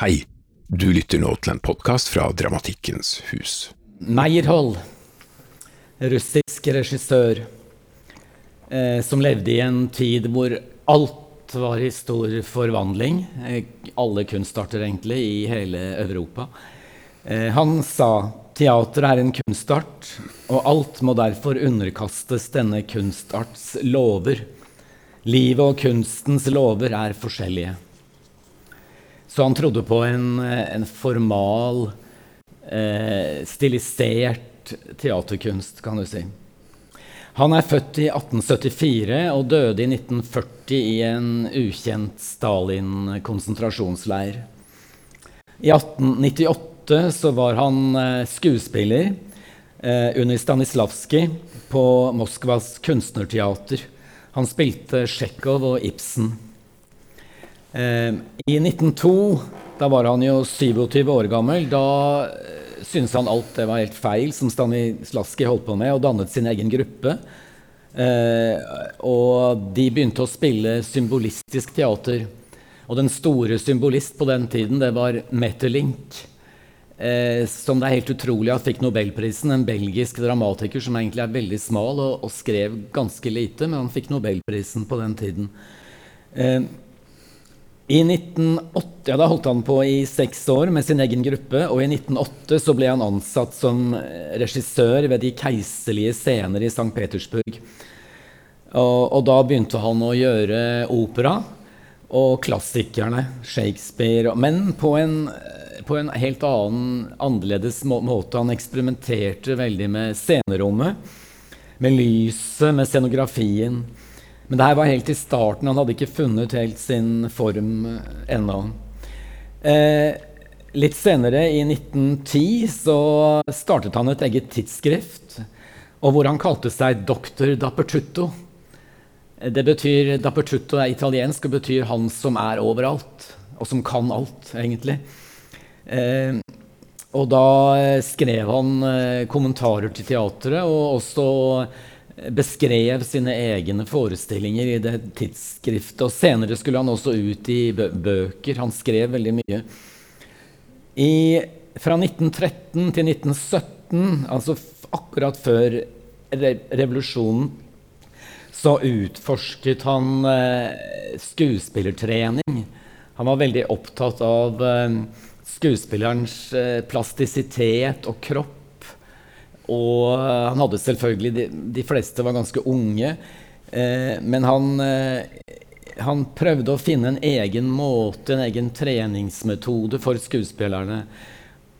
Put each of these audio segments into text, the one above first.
Hei, du lytter nå til en podkast fra Dramatikkens hus. Meyerhold, russisk regissør, eh, som levde i en tid hvor alt var i stor forvandling. Eh, alle kunstarter, egentlig, i hele Europa. Eh, han sa teater er en kunstart, og alt må derfor underkastes denne kunstarts lover. Livet og kunstens lover er forskjellige. Så han trodde på en, en formal, eh, stilisert teaterkunst, kan du si. Han er født i 1874 og døde i 1940 i en ukjent Stalin-konsentrasjonsleir. I 1898 så var han eh, skuespiller eh, under Stanislavskij på Moskvas kunstnerteater. Han spilte Tsjekhov og Ibsen. Eh, I 1902, da var han jo 27 år gammel, da eh, syntes han alt det var helt feil som Stanislavskij holdt på med, og dannet sin egen gruppe. Eh, og de begynte å spille symbolistisk teater. Og den store symbolist på den tiden, det var Metterlink. Som det er helt utrolig at fikk Nobelprisen. En belgisk dramatiker som egentlig er veldig smal og, og skrev ganske lite, men han fikk Nobelprisen på den tiden. Eh, i 1908, ja, Da holdt han på i seks år med sin egen gruppe. Og i 1908 så ble han ansatt som regissør ved de keiserlige scener i St. Petersburg. Og, og, da begynte han å gjøre opera og klassikerne, Shakespeare. Men på en, på en helt annen, annerledes måte. Han eksperimenterte veldig med scenerommet, med lyset, med scenografien. Men det her var helt i starten. Han hadde ikke funnet helt sin form eh, ennå. Eh, litt senere, i 1910, så startet han et eget tidsskrift. Og hvor han kalte seg Doktor Dappertutto. Det betyr, Dappertutto er italiensk og betyr 'han som er overalt'. Og som kan alt, egentlig. Eh, og da skrev han eh, kommentarer til teatret, og også beskrev sine egne forestillinger i det tidsskriftet. Og senere skulle han også ut i bøker. Han skrev veldig mye. I, fra 1913 til 1917, altså akkurat før re revolusjonen, så utforsket han eh, skuespillertrening. Han var veldig opptatt av eh, skuespillerens eh, plastisitet og kropp og eh, han hadde selvfølgelig De, de fleste var ganske unge. Eh, men han, eh, han prøvde å finne en egen måte, en egen treningsmetode for skuespillerne.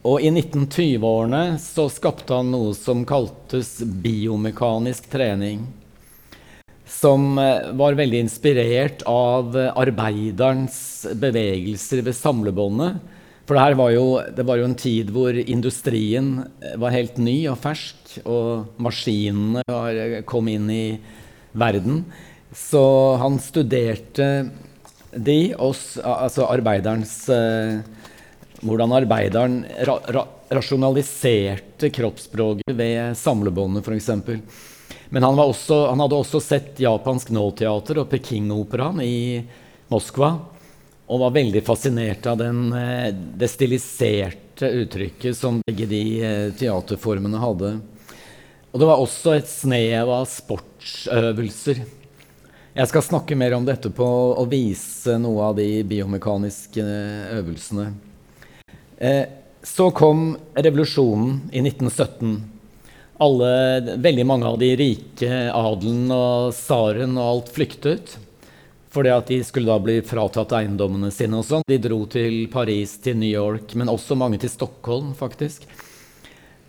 Og i 1920-årene så skapte han noe som kaltes biomekanisk trening. Som eh, var veldig inspirert av arbeiderens bevegelser ved samlebåndet. For det, var jo, det var jo en tid hvor industrien eh, var helt ny og fersk, og maskinene var, eh, kom inn i verden. Så han studerte de, oss, altså arbeiderens eh, Hvordan arbeideren ra, ra, rasjonaliserte kroppsspråket ved samlebåndet, f.eks. Men han, også, han, hadde også sett japansk nåteater og Pekingoperaen i Moskva og var veldig fascinert av den, eh, det stiliserte uttrykket som begge de eh, teaterformene hadde. Og det var også et snev av sportsøvelser. Jeg skal snakke mer om dette på og vise noe av de biomekaniske eh, øvelsene. Så kom revolusjonen i 1917. Alle, veldig mange av de rike, adelen og tsaren og alt flyktet. Fordi at de skulle da bli fratatt eiendommene sine og sånn. De dro til Paris, til New York, men også mange til Stockholm, faktisk.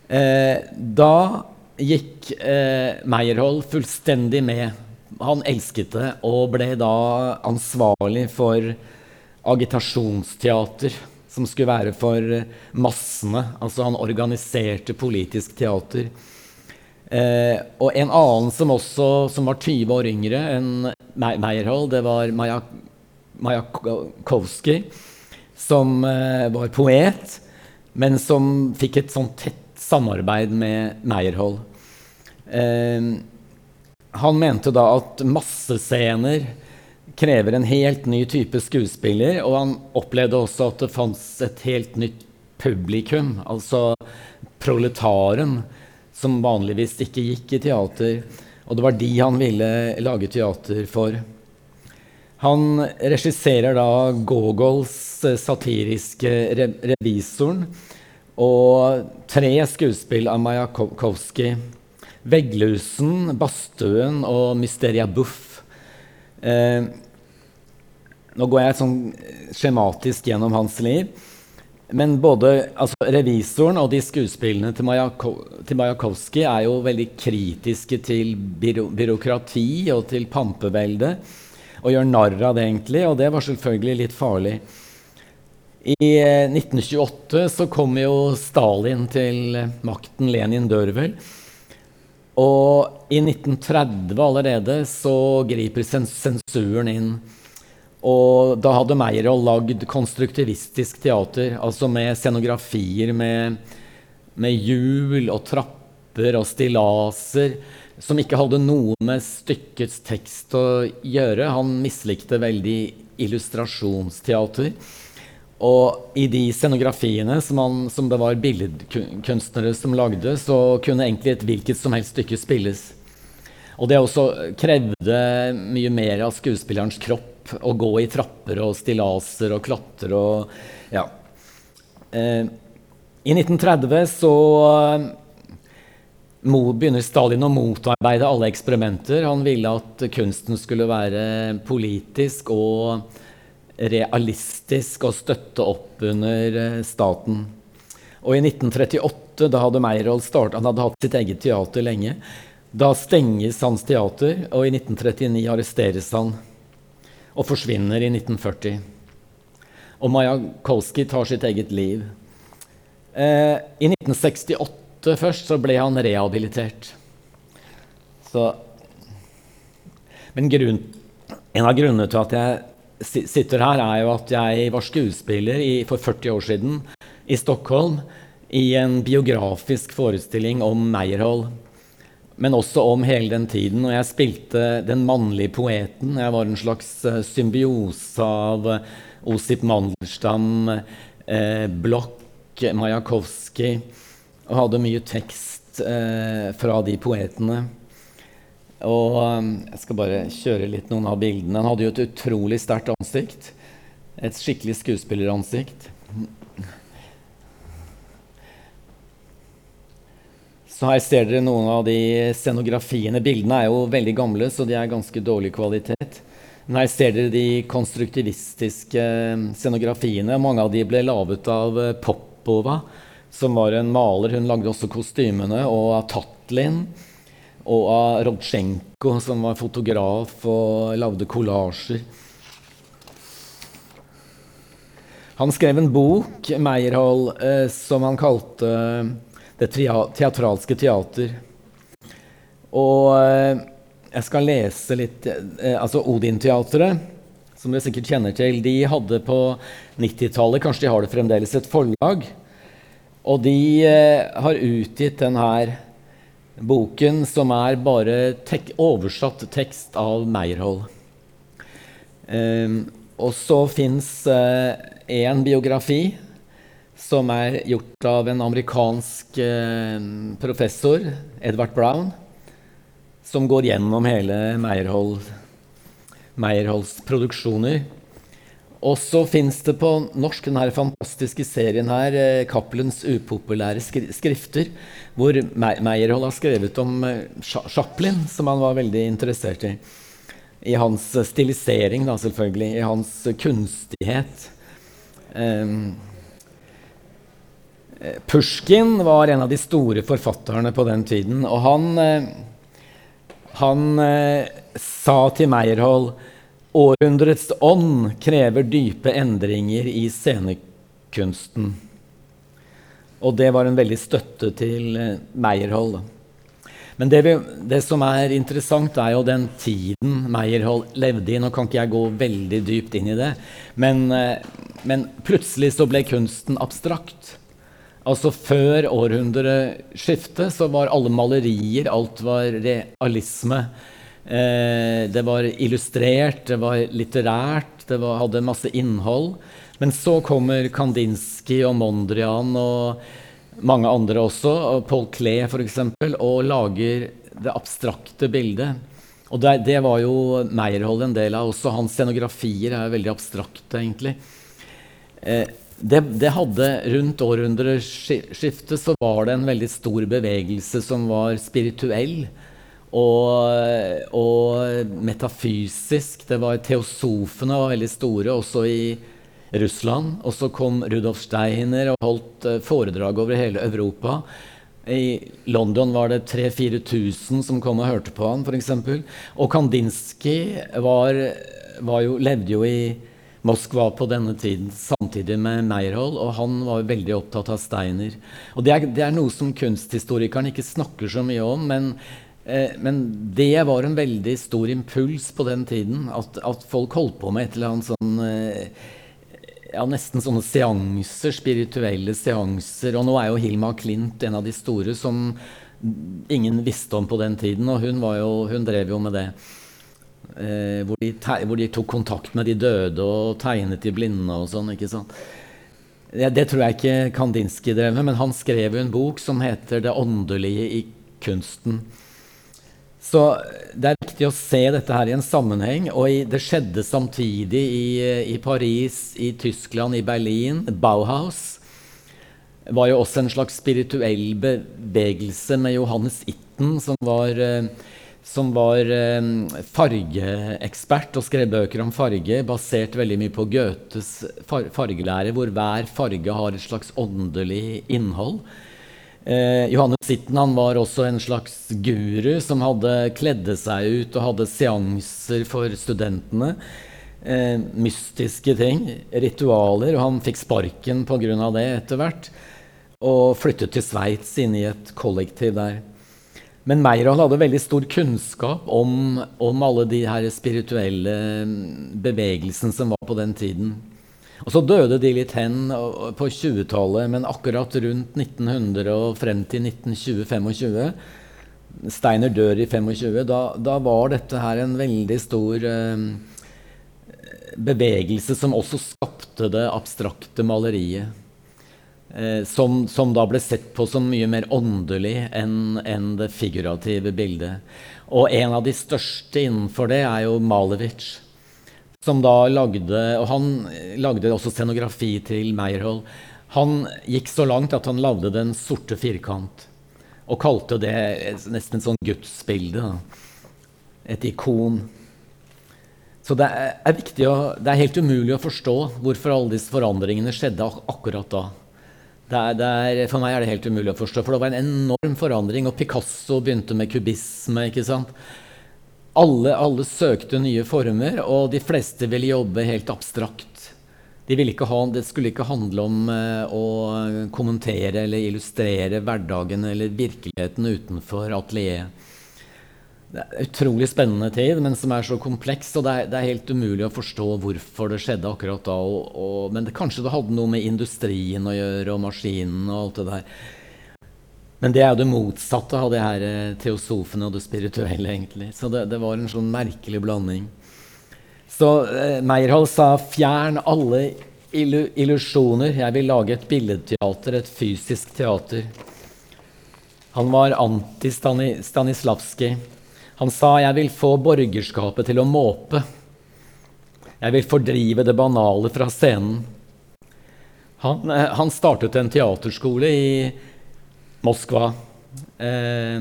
Eh, da gikk eh, Meyerhold fullstendig med. Han elsket det og ble da ansvarlig for agitasjonsteater, som skulle være for massene. Altså han organiserte politisk teater. Eh, og en annen som også som var 20 år yngre enn Meyerhold, det var Majakowski, som eh, var poet, men som fikk et sånn tett samarbeid med Meyerhold. Eh, han mente da at massescener krever en helt ny type skuespiller, og han opplevde også at det fantes et helt nytt publikum, altså proletaren, som vanligvis ikke gikk i teater. Og det var de han ville lage teater for. Han regisserer da Gogols satiriske satiriske revisoren og tre skuespill av Majakovskij. 'Vegglusen', 'Badstuen' og 'Mysteria Buff'. Eh, nå går jeg sånn skjematisk gjennom hans liv. Men både altså, revisoren og de skuespillene til, Majako, til Majakovskij er jo veldig kritiske til byrå, byråkrati og til pampeveldet, Og gjør narr av det, egentlig. Og det var selvfølgelig litt farlig. I 1928 eh, så kom jo Stalin til makten. Lenin dør vel. Og i 1930 allerede så griper sensuren inn. Og da hadde Meyerhold lagd konstruktivistisk teater, altså med scenografier med, med hjul og trapper og stillaser, som ikke hadde noe med stykkets tekst å gjøre. Han mislikte veldig illustrasjonsteater. Og i de scenografiene som, han, som det var billedkunstnere som lagde, så kunne egentlig et hvilket som helst stykke spilles. Og det også krevde mye mer av skuespillerens kropp å gå i trapper og stillaser og klatre og Ja. Eh, I 1930 så eh, begynner Stalin å motarbeide alle eksperimenter. Han ville at kunsten skulle være politisk og realistisk og støtte opp under eh, staten. Og i 1938, da hadde Meyerhold startet, han hadde hatt sitt eget teater lenge, da stenges hans teater, og i 1939 arresteres han og forsvinner i 1940. Og Majakolskij tar sitt eget liv. Eh, I 1968 først så ble han rehabilitert. Så Men grunn, en av grunnene til at jeg sitter her, er jo at jeg var skuespiller i, for 40 år siden i Stockholm i en biografisk forestilling om Meyerhold men også om hele den tiden. Og jeg spilte den mannlige poeten. Jeg var en slags uh, symbiose av uh, Osip Mandelstam, eh, Blokk, Majakovskij, og hadde mye tekst fra de poetene. Og jeg skal bare kjøre litt noen av bildene. Han hadde jo et utrolig sterkt ansikt. Et skikkelig skuespilleransikt. Så her ser dere noen av de scenografiene. Bildene er jo veldig gamle, så de er ganske dårlig kvalitet. Men her ser dere de konstruktivistiske eh, scenografiene. Mange av de ble laget av eh, Popova, som var en maler. Hun lagde også kostymene. Og av Tatlin. Og av Rodsjenko, som var fotograf og lagde kollasjer. Han skrev en bok, Meyerhold, eh, som han kalte det teatralske teater. Og eh, jeg skal lese litt eh, Altså Odin-teatret, som dere sikkert kjenner til, de hadde på 90-tallet, kanskje de har det fremdeles, et forlag. Og de eh, har utgitt denne boken, som er bare tek oversatt tekst av Meierhold. Um, og så fins én biografi som er gjort av en amerikansk eh, professor, Edvard Brown, som går gjennom hele Meyerhold, Meyerholds produksjoner. Og så fins det på norsk denne fantastiske serien her, eh, 'Cappelens upopulære skrifter', hvor Meyerhold har skrevet om eh, Chaplin, som han var veldig interessert i. I hans stilisering, da, selvfølgelig. I hans kunstighet. Um, Pushkin var en av de store forfatterne på den tiden. Og han, eh, han eh, sa til Meyerhold århundrets ånd krever dype endringer i scenekunsten. Og det var en veldig støtte til Meyerhold. Men det, vi, det, som er interessant, er jo den tiden Meyerhold levde i. Nå kan ikke jeg gå veldig dypt inn i det, men, men plutselig så ble kunsten abstrakt. Altså Før århundreskiftet så var alle malerier, alt var realisme. Eh, det var illustrert, det var litterært, det var, hadde masse innhold. Men så kommer Kandinsky og Mondrian og mange andre også, og Paul Klee f.eks., og lager det abstrakte bildet. Og det, det var jo Meyerhold en del av også. Hans scenografier er veldig abstrakte, egentlig. Eh, det, det, hadde Rundt århundreskiftet så var det en veldig stor bevegelse som var spirituell og, og metafysisk. Det var Teosofene var veldig store, også i Russland. Og så kom Rudolf Steiner og holdt eh, foredrag over hele Europa. I London var det 3000-4000 som kom og hørte på han, f.eks. Og Kandinsky var, var jo, levde jo i Moskva på denne tiden samtidig med Meyerhold, og han var veldig opptatt av Steiner. Og det er, det er noe som kunsthistorikeren ikke snakker så mye om, men, eh, men det var en veldig stor impuls på den tiden. At, at folk holdt på med et eller annet sånn eh, ja, nesten sånne seanser, spirituelle seanser. Og nå er jo Hilma Klint en av de store som ingen visste om på den tiden. Og hun, jo, hun drev jo med det. Eh, hvor, de hvor, de tok kontakt med de døde og tegnet de blinde og sånn. ikke sant? Det, det tror jeg ikke Kandinsky drev med, men han skrev jo en bok som heter 'Det åndelige i kunsten'. Så det er viktig å se dette her i en sammenheng. Og i, det skjedde samtidig i, i, Paris, i Tyskland, i Berlin. Bauhaus var jo også en slags spirituell bevegelse med Johannes Itten, som var, eh, som var eh, fargeekspert og skrev bøker om farge, basert veldig mye på Goethes fargelære, hvor hver farge har et slags åndelig innhold. Eh, Johannes Sitten han var også en slags guru som hadde kledde seg ut og hadde seanser for studentene. Eh, mystiske ting, ritualer. Og han fikk sparken pga. det etter hvert. Og flyttet til Sveits, inn i et kollektiv der. Men Meyerhold hadde veldig stor kunnskap om, om alle de her spirituelle bevegelsene som var på den tiden. Og så døde de litt hen på 20-tallet, men akkurat rundt 1900 og frem til 1920-25 Steiner dør i 25. Da, da, var dette her en veldig stor eh, bevegelse som også skapte det abstrakte maleriet. Eh, som, som, da ble sett på som mye mer åndelig enn en det figurative bildet. Og en av de største innenfor det er jo Malevich som da lagde Og han lagde også scenografi til Meyerhold. Han gikk så langt at han lagde Den sorte firkant. Og kalte det nesten sånn gudsbilde. Et ikon. Så det er, å, det er helt umulig å forstå hvorfor alle disse forandringene skjedde ak akkurat da. Det er, det er, for meg er det helt umulig å forstå, for det var en enorm forandring. Og Picasso begynte med kubisme. ikke sant? Alle, alle, søkte nye former, og de fleste ville jobbe helt abstrakt. De ha, det skulle ikke handle om uh, å kommentere eller illustrere hverdagen eller virkeligheten utenfor atelieret. Det er utrolig spennende tid, men som er så kompleks. Og det er, det er helt umulig å forstå hvorfor det skjedde akkurat da. Og, og, men det, kanskje det hadde noe med industrien å gjøre, og maskinen og alt det der. Men det er jo det motsatte av det her eh, teosofene og det spirituelle, egentlig. Så det, det var en sånn merkelig blanding. Så eh, Meyerhold sa 'fjern alle illu illusjoner'. Jeg vil lage et billedteater, et fysisk teater. Han var anti-Stanislavskij. Han sa 'jeg vil få borgerskapet til å måpe'. Jeg vil fordrive det banale fra scenen. Han, eh, han startet en teaterskole i Moskva. Eh,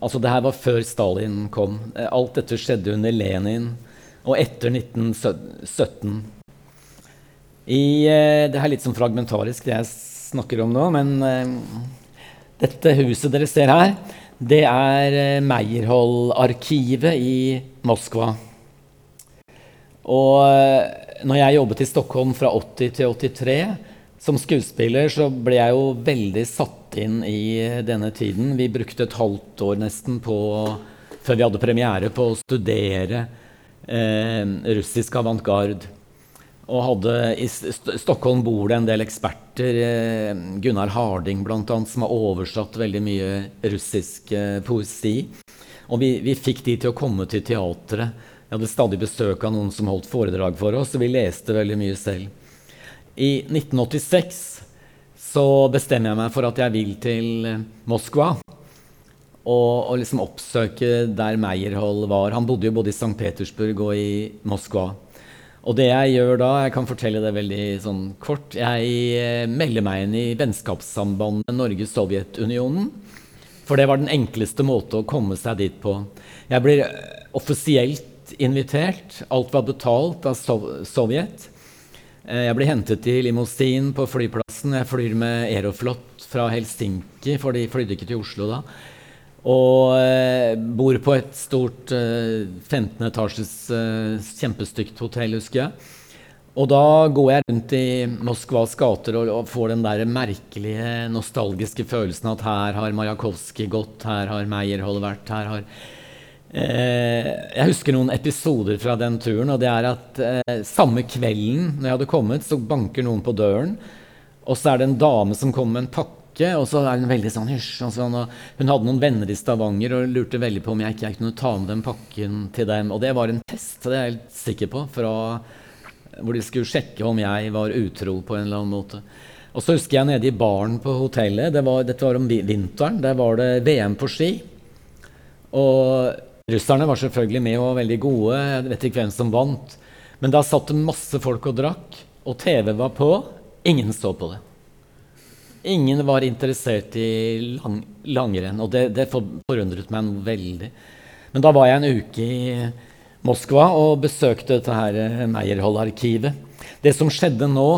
altså det her var før Stalin kom. Eh, alt dette skjedde under Lenin og etter 1917. I, eh, det er litt sånn fragmentarisk, det jeg snakker om nå, men eh, dette huset dere ser her, det er eh, Meyerhold-arkivet i Moskva. Og eh, når jeg jobbet i Stockholm fra 80 til 83 som skuespiller, så ble jeg jo veldig satt inn i denne tiden. Vi brukte et halvt år nesten på, før vi hadde premiere, på å studere eh, russisk avantgarde. Og hadde, I Stockholm bor det en del eksperter. Eh, Gunnar Harding annet, som har oversatt veldig mye russisk eh, poesi. Og vi, vi fikk de til å komme til teatret. Vi hadde stadig besøk av noen som holdt foredrag for oss, og vi leste veldig mye selv. I 1986 så bestemmer jeg meg for at jeg vil til Moskva. Og, og liksom oppsøke der Meyerhold var. Han bodde jo både i St. Petersburg og i Moskva. Og det jeg gjør da, jeg kan fortelle det veldig sånn kort Jeg eh, melder meg inn i vennskapssambandet Norge-Sovjetunionen. For det var den enkleste måte å komme seg dit på. Jeg blir eh, offisielt invitert. Alt var betalt av Sovjet. Eh, jeg blir hentet i limousin på flyplassen. Jeg flyr med Aeroflot fra Helsinki, for de flydde ikke til Oslo da. Og eh, bor på et stort eh, 15 etasjes eh, kjempestygt hotell, husker jeg. Og da går jeg rundt i Moskvas gater og, får den der merkelige, nostalgiske følelsen at her har Majakovskij gått, her har Meyerhold vært, her har eh, Jeg husker noen episoder fra den turen, og det er at eh, samme kvelden når jeg hadde kommet, så banker noen på døren, og så er det en dame som kommer med en pakke pakke. Og så er hun veldig sånn hysj. Sånn, hun hadde noen venner i Stavanger og lurte veldig på om jeg ikke kunne ta med den pakken til dem. Og det var en test, det er jeg helt sikker på, fra, hvor de skulle sjekke om jeg var utro på en eller annen måte. Og så husker jeg nede i baren på hotellet. Det var, dette var om vinteren. Der var det VM på ski. Og russerne var selvfølgelig med og var veldig gode. Jeg vet ikke hvem som vant. Men da satt det masse folk og drakk, og TV var på. Ingen så på det. Ingen var interessert i lang, langrenn, og det, det forundret meg veldig. Men da var jeg en uke i Moskva og besøkte dette eh, Meyerhold-arkivet. Det som skjedde nå,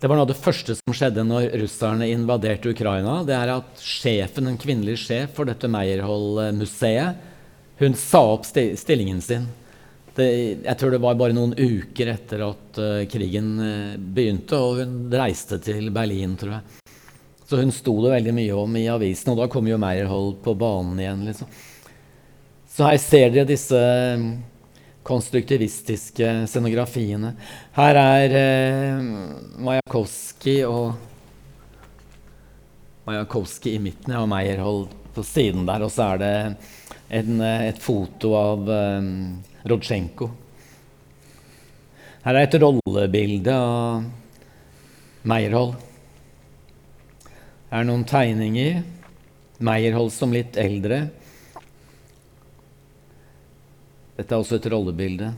det var noe av det første som skjedde når russerne invaderte Ukraina. Det er at sjefen, en kvinnelig sjef for dette Meyerhold-museet, hun sa opp stillingen sin. Det, jeg tror det var bare noen uker etter at uh, krigen uh, begynte, og hun reiste til Berlin, tror jeg. Så hun sto det veldig mye om i avisen, og da kom jo Meyerhold på banen igjen. liksom. Så her ser dere disse mm, konstruktivistiske scenografiene. Her er eh, Majakovskij og Majakovskij i midten ja, og Meyerhold på siden der. Og så er det en, eh, et foto av um, Rodsjenko. Her er et rollebilde av Meyerhold er noen tegninger. Meyerhold som litt eldre. Dette er også et rollebilde.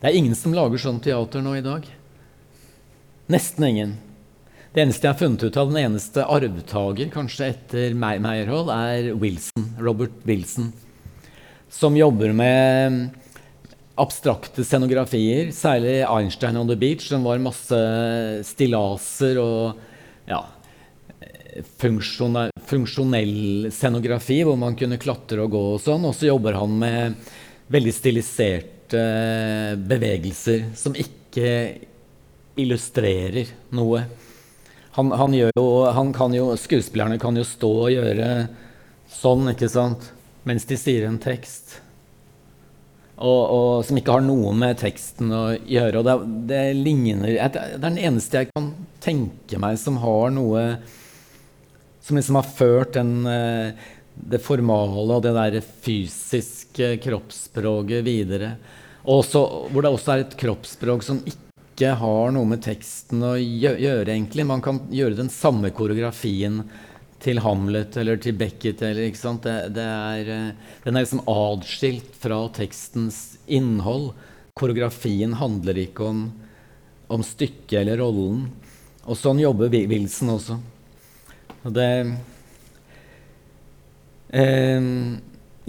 Det er ingen som lager sånn teater nå i dag. Nesten ingen. Det eneste jeg har funnet ut av, den eneste arvtaker kanskje etter Meyerhold, er Wilson, Robert Wilson, som jobber med abstrakte scenografier, særlig Einstein on the Beach, som var masse stillaser og ja, funksjonell, funksjonell scenografi, hvor man kunne klatre og gå og sånn. Og så jobber han med veldig stiliserte bevegelser som ikke illustrerer noe. Han, han, jo, han kan jo, skuespillerne kan jo stå og gjøre sånn, ikke sant, mens de sier en tekst og, og, som ikke har noe med teksten å gjøre. Og det, det, ligner Det er den eneste jeg kan tenke meg som har noe Som liksom har ført den, eh, det formale og det der fysiske kroppsspråket videre. Også, hvor det også er et kroppsspråk som ikke har noe med teksten å gjøre, egentlig. Man kan gjøre den samme koreografien til Hamlet eller til Beckett. Eller, ikke? Det, det er, eh, den er liksom adskilt fra tekstens innhold. Koreografien handler ikke om, om stykket eller rollen. Og sånn jobber Wilson også. Og det eh,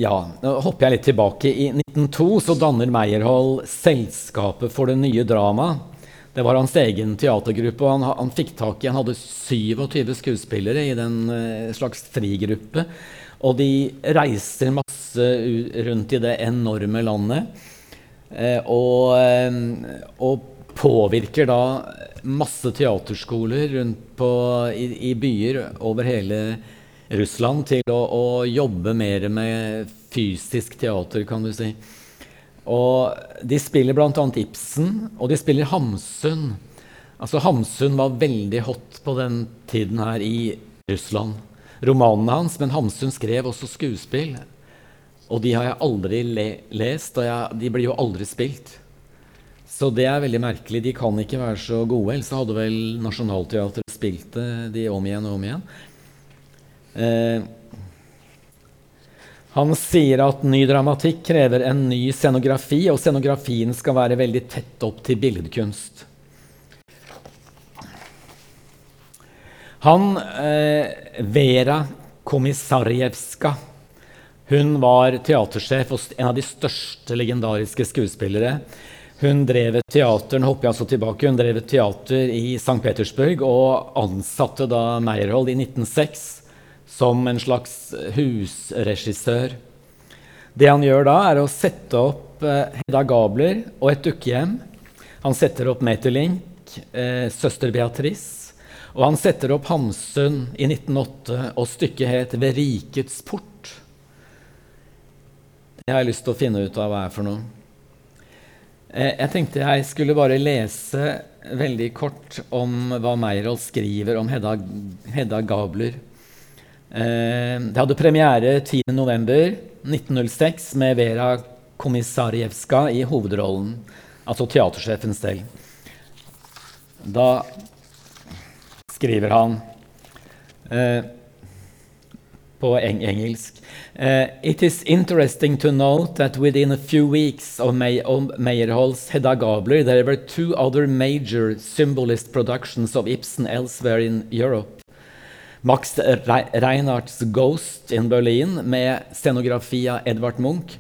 Ja, nå hopper jeg litt tilbake. I 1902 så danner Meyerhold Selskapet for det nye dramaet. Det var hans egen teatergruppe, og han, han fikk tak i Han hadde 27 skuespillere i den uh, slags frigruppe. Og de reiser masse rundt i det enorme landet. Uh, og, uh, og, påvirker da masse teaterskoler rundt på, i, i, byer over hele Russland til å, å jobbe mer med fysisk teater, kan du si. Og de spiller bl.a. Ibsen, og de spiller Hamsun. Altså Hamsun var veldig hot på den tiden her i Russland. romanene hans, men Hamsun skrev også skuespill. Og de har jeg aldri le lest, og jeg, de blir jo aldri spilt. Så det er veldig merkelig. De kan ikke være så gode. Ellers hadde vel Nationaltheatret spilt det de om igjen og om igjen. Eh, han sier at ny dramatikk krever en ny scenografi, og scenografien skal være veldig tett opp til billedkunst. Han eh, Vera Komisarjevska, hun var teatersjef og en av de største legendariske skuespillere. Hun drev et teater altså tilbake, hun drev et teater i St. Petersburg og ansatte da Meyerhold i 1906 som en slags husregissør. Det han gjør da, er å sette opp eh, Hedda Gabler og et dukkehjem. Han setter opp Meterlink, eh, søster Beatrice. Og han setter opp Hamsun i 1908, og stykket het 'Ved rikets port'. Det har jeg lyst til å finne ut av hva er for noe. Eh, jeg tenkte jeg skulle bare lese veldig kort om hva Meyerhold skriver om Hedda, Hedda Gabler. Eh, det hadde premiere 10.11.1906 med Vera Komisarjevska i hovedrollen, altså teatersjefen selv. Da skriver han eh, på eng engelsk uh, It is interesting to note that within a few weeks of, May of Hedda Gabler, there were two other major symbolist productions of Ibsen elsewhere in Europe. Max Reinhardts 'Ghost' in Berlin med scenografi av Edvard Munch.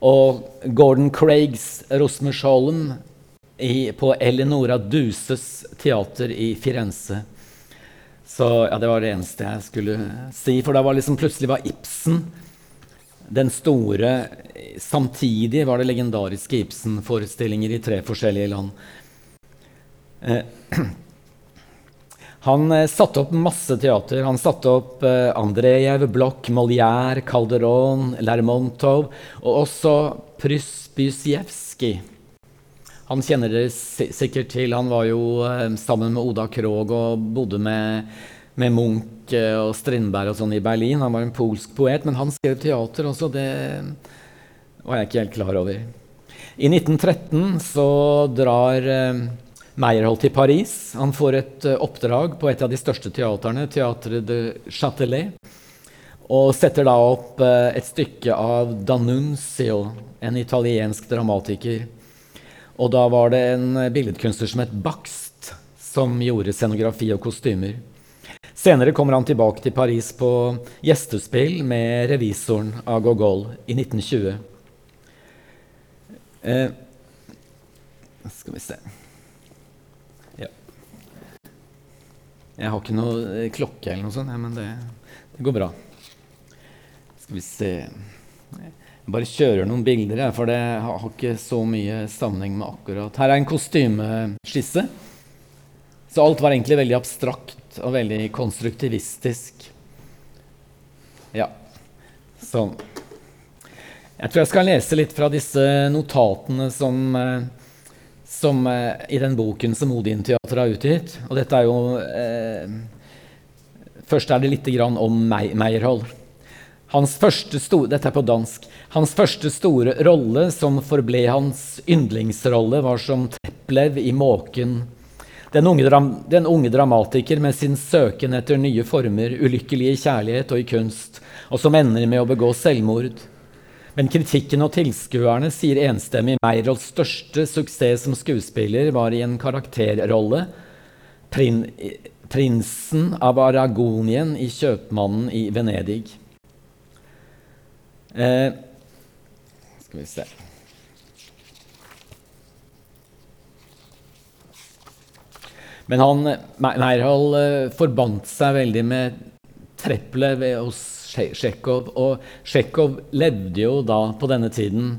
Og Gordon Craigs 'Rosmersholm' på Eleonora Duses teater i Firenze. Så ja, det var det eneste jeg skulle si. For da var liksom plutselig var Ibsen den store Samtidig var det legendariske Ibsen-forestillinger i tre forskjellige land. Eh, han eh, satte opp masse teater. Han satte opp eh, Andrejev, Bloch, Molière, Calderón, Lermontov og også Prysbysjevskij. Han kjenner dere sikkert til. Han var jo eh, sammen med Oda Krog og bodde med, med Munch eh, og Strindberg og sånn i Berlin. Han var en polsk poet, men han skrev teater også. Det var jeg ikke helt klar over. I 1913 så drar eh, Meyerhold til Paris. Han får et uh, oppdrag på et av de største teaterne, Teatret de Châtelet, og setter da opp uh, et stykke av Danunzio, en italiensk dramatiker. Og da var det en uh, billedkunstner som het Bakst, som gjorde scenografi og kostymer. Senere kommer han tilbake til Paris på gjestespill med revisoren av Gogol i 1920. skal vi se Jeg har ikke noe eh, klokke eller noe sånt, men det, det, går bra. Skal vi se Jeg bare kjører noen bilder, jeg, for det har, ikke så mye sammenheng med akkurat Her er en kostymeskisse. Så alt var egentlig veldig abstrakt og veldig konstruktivistisk. Ja, sånn. Jeg tror jeg skal lese litt fra disse notatene som eh, som, eh, i den boken som Odin-teatret har utgitt. Og dette er jo eh, Først er det litt om Meyerhold. Hans første store, dette er på dansk. Hans første store rolle, som forble hans yndlingsrolle, var som Teplev i 'Måken'. Den unge, den unge, dramatiker med sin søken etter nye former, ulykkelig i kjærlighet og i kunst, og som ender med å begå selvmord. Men kritikken og tilskuerne sier enstemmig Meyrolds største suksess som skuespiller var i en karakterrolle, prin, prinsen av Aragonien i 'Kjøpmannen i Venedig'. Eh, skal vi se Men han, Meyerhold eh, forbandt seg veldig med Treplev hos Tsjekhov. Og Tsjekhov levde jo da på denne tiden.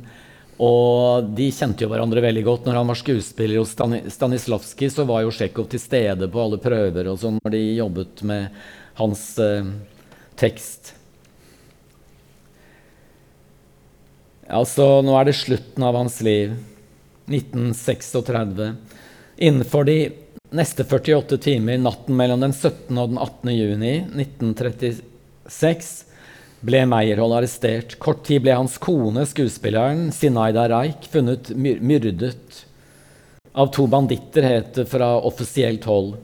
Og de kjente jo hverandre veldig godt. Når han var skuespiller hos Stanislavskij, så var jo Tsjekhov til stede på alle prøver og sånn når de jobbet med hans eh, tekst. Altså, nå er det slutten av hans liv. 1936. Innenfor de neste 48 timer, natten mellom den 17. og den 18. juni 1930 1906 ble Meyerhold arrestert. Kort tid ble hans kone, skuespilleren Sinaida Reich, funnet myrdet av to banditter, het det fra offisielt hold.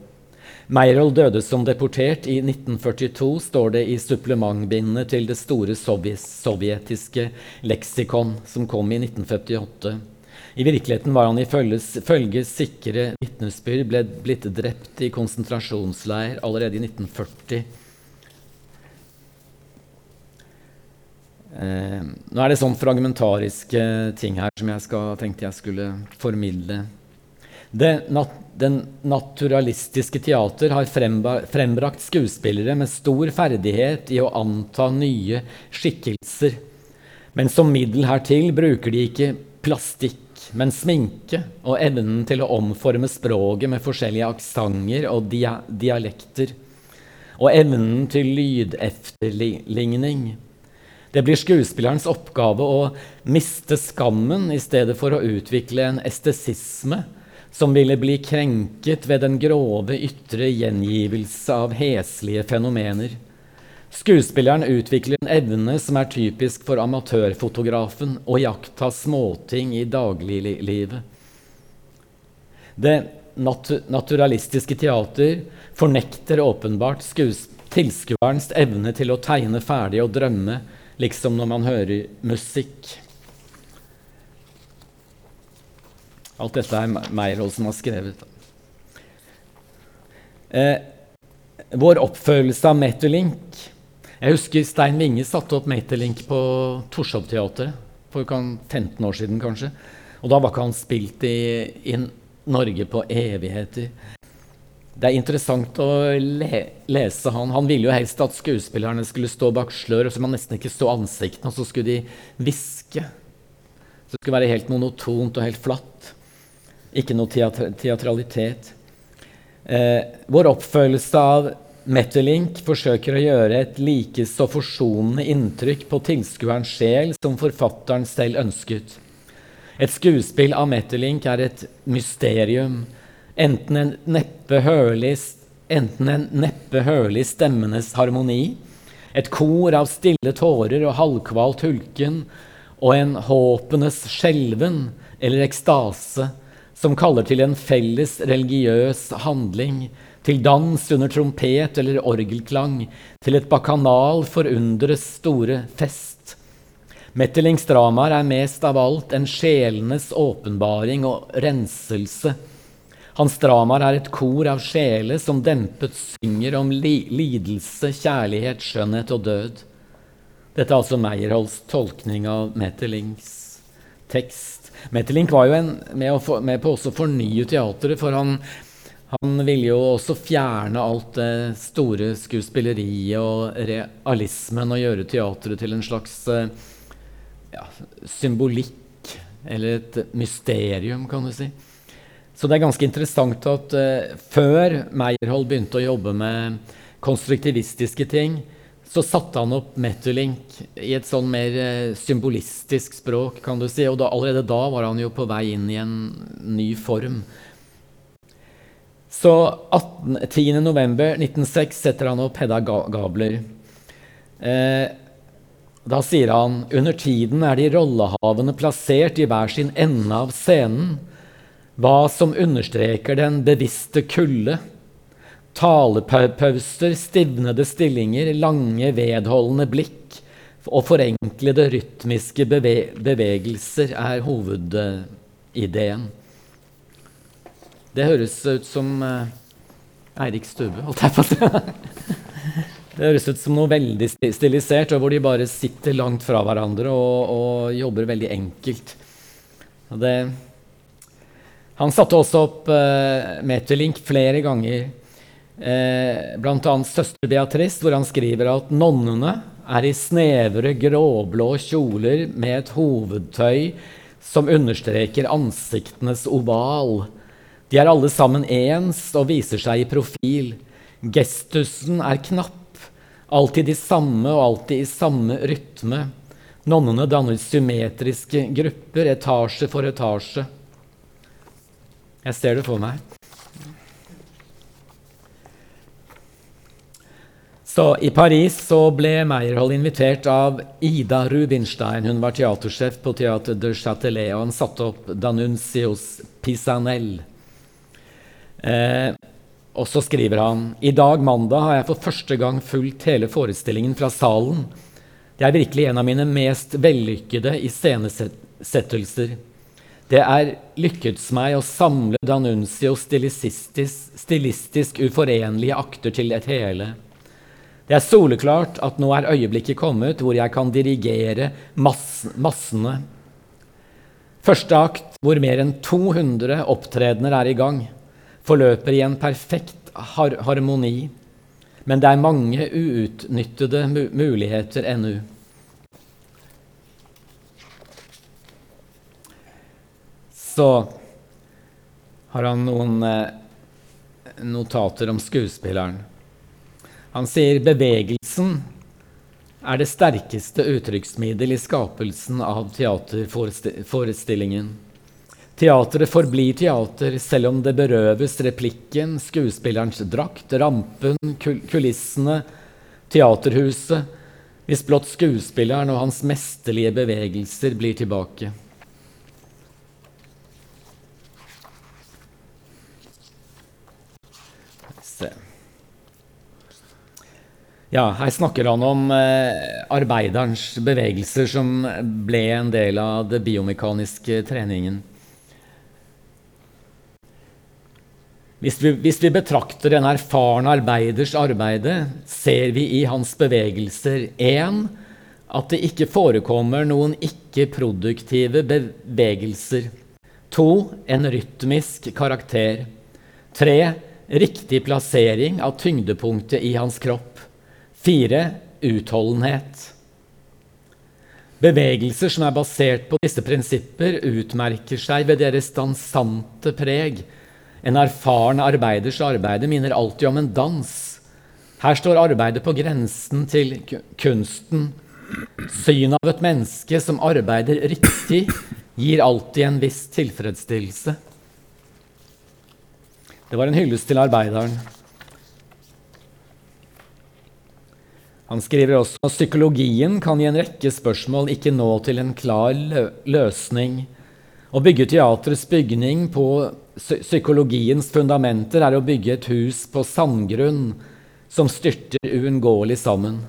Meyerhold døde som deportert i 1942, står det i supplementbindene til det store sovjetiske leksikon, som kom i 1958. I virkeligheten var han ifølge sikre vitnesbyrd blitt drept i konsentrasjonsleir allerede i 1940. Eh, nå er det sånn fragmentariske ting her som jeg skal, tenkte jeg skulle formidle. Det, nat, den naturalistiske teater har frembrakt skuespillere med stor ferdighet i å anta nye skikkelser. Men som middel hertil bruker de ikke plastikk, men sminke og evnen til å omforme språket med forskjellige aksenter og dia dialekter. Og evnen til lydefterligning. Det blir skuespillerens oppgave å miste skammen i stedet for å utvikle en estesisme som ville bli krenket ved den grove ytre gjengivelse av heslige fenomener. Skuespilleren utvikler en evne som er typisk for amatørfotografen, å iaktta småting i dagliglivet. Det nat naturalistiske teater fornekter åpenbart tilskuerens evne til å tegne ferdig og drømme liksom når man hører musikk. Alt dette er Meyerhold som har skrevet. Eh, vår oppfølelse av Metterlink Jeg husker Stein Winge satte opp Metterlink på Torshov-teatret for 15 år siden, kanskje. Og da var ikke han spilt i, i Norge på evigheter. Det er interessant å le lese han. Han ville jo helst at skuespillerne skulle stå bak slør, så man nesten ikke så ansiktene, og så skulle de hviske. Så det skulle være helt monotont og helt flatt. Ikke noe teatr teatralitet. Eh, vår oppfølelse av Metterlink forsøker å gjøre et like så forsonende inntrykk på tilskuerens sjel som forfatteren selv ønsket. Et skuespill av Metterlink er et mysterium enten en neppe hørlig, enten en neppe hørlig stemmenes harmoni, et kor av stille tårer og halvkvalt hulken, og en håpenes skjelven eller ekstase som kaller til en felles religiøs handling, til dans under trompet eller orgelklang, til et bakanal forundres store fest. Metterlings dramaer er mest av alt en sjelenes åpenbaring og renselse hans dramaer er et kor av sjeler som dempet synger om li lidelse, kjærlighet, skjønnhet og død. Dette er altså Meyerholds tolkning av Metterlings tekst. Metterling var jo en, med, for, med, på å fornye teatret, for han, han ville jo også fjerne alt det store skuespilleriet og realismen og gjøre teatret til en slags eh, ja, symbolikk, eller et mysterium, kan du si. Så det er ganske interessant at uh, før Meyerhold begynte å jobbe med konstruktivistiske ting, så satte han opp Metulink i et sånn mer uh, symbolistisk språk, kan du si. Og da, allerede da var han jo på vei inn i en ny form. Så 10.11.1906 setter han opp Hedda Gabler. Eh, da sier han under tiden er de rollehavende plassert i hver sin ende av scenen hva som understreker den bevisste kulde. Talepauser, stivnede stillinger, lange, vedholdende blikk og forenklede rytmiske beve bevegelser er hovedideen. Det høres ut som uh, Eirik Stubbe, holdt jeg på å si. Det høres ut som noe veldig stilisert, og hvor de bare sitter langt fra hverandre og, og jobber veldig enkelt. Og det han satte også opp uh, Meterlink flere ganger, uh, bl.a. Søster Beatrice, hvor han skriver at nonnene er i snevre, gråblå kjoler med et hovedtøy som understreker ansiktenes oval. De er alle sammen ens og viser seg i profil. Gestusen er knapp, alltid de samme og alltid i samme rytme. Nonnene danner symmetriske grupper, etasje for etasje. Jeg ser det for meg. Så I Paris så ble Meyerhold invitert av Ida Rubinstein. Hun var teatersjef på Teater de Châtelet, og han satte opp Danuncios Pisanel. Eh, og så skriver han i dag mandag har jeg for første gang fulgt hele forestillingen fra salen. Det er virkelig en av mine mest vellykkede iscenesettelser. Det er lykkes meg å samle Danuncios stilistisk, stilistisk uforenlige akter til et hele. Det er soleklart at nå er øyeblikket kommet hvor jeg kan dirigere mass massene. Første akt, hvor mer enn 200 opptredener er i gang, forløper i en perfekt har harmoni. Men det er mange uutnyttede muligheter ennå. Så har han noen eh, notater om skuespilleren. Han sier bevegelsen er det sterkeste uttrykksmiddel i skapelsen av teaterforestillingen. Teatret forblir teater selv om det berøves replikken, skuespillerens drakt, rampen, kulissene, teaterhuset, hvis blott skuespilleren og hans mesterlige bevegelser blir tilbake. Ja, her snakker han om eh, arbeiderens bevegelser som ble en del av det biomekaniske treningen. Hvis vi, hvis vi betrakter en erfaren arbeiders arbeide, ser vi i hans bevegelser 1. At det ikke forekommer noen ikke-produktive bevegelser. 2. En rytmisk karakter. 3. Riktig plassering av tyngdepunktet i hans kropp. Fire utholdenhet. Bevegelser som er basert på disse prinsipper, utmerker seg ved deres dansante preg. En erfaren arbeiders arbeide minner alltid om en dans. Her står arbeidet på grensen til kunsten. Synet av et menneske som arbeider riktig, gir alltid en viss tilfredsstillelse. Det var en hyllest til arbeideren. Han skriver også at psykologien kan i en rekke spørsmål ikke nå til en klar løsning. Å bygge teatrets bygning på psykologiens fundamenter er å bygge et hus på sandgrunn som styrter uunngåelig sammen.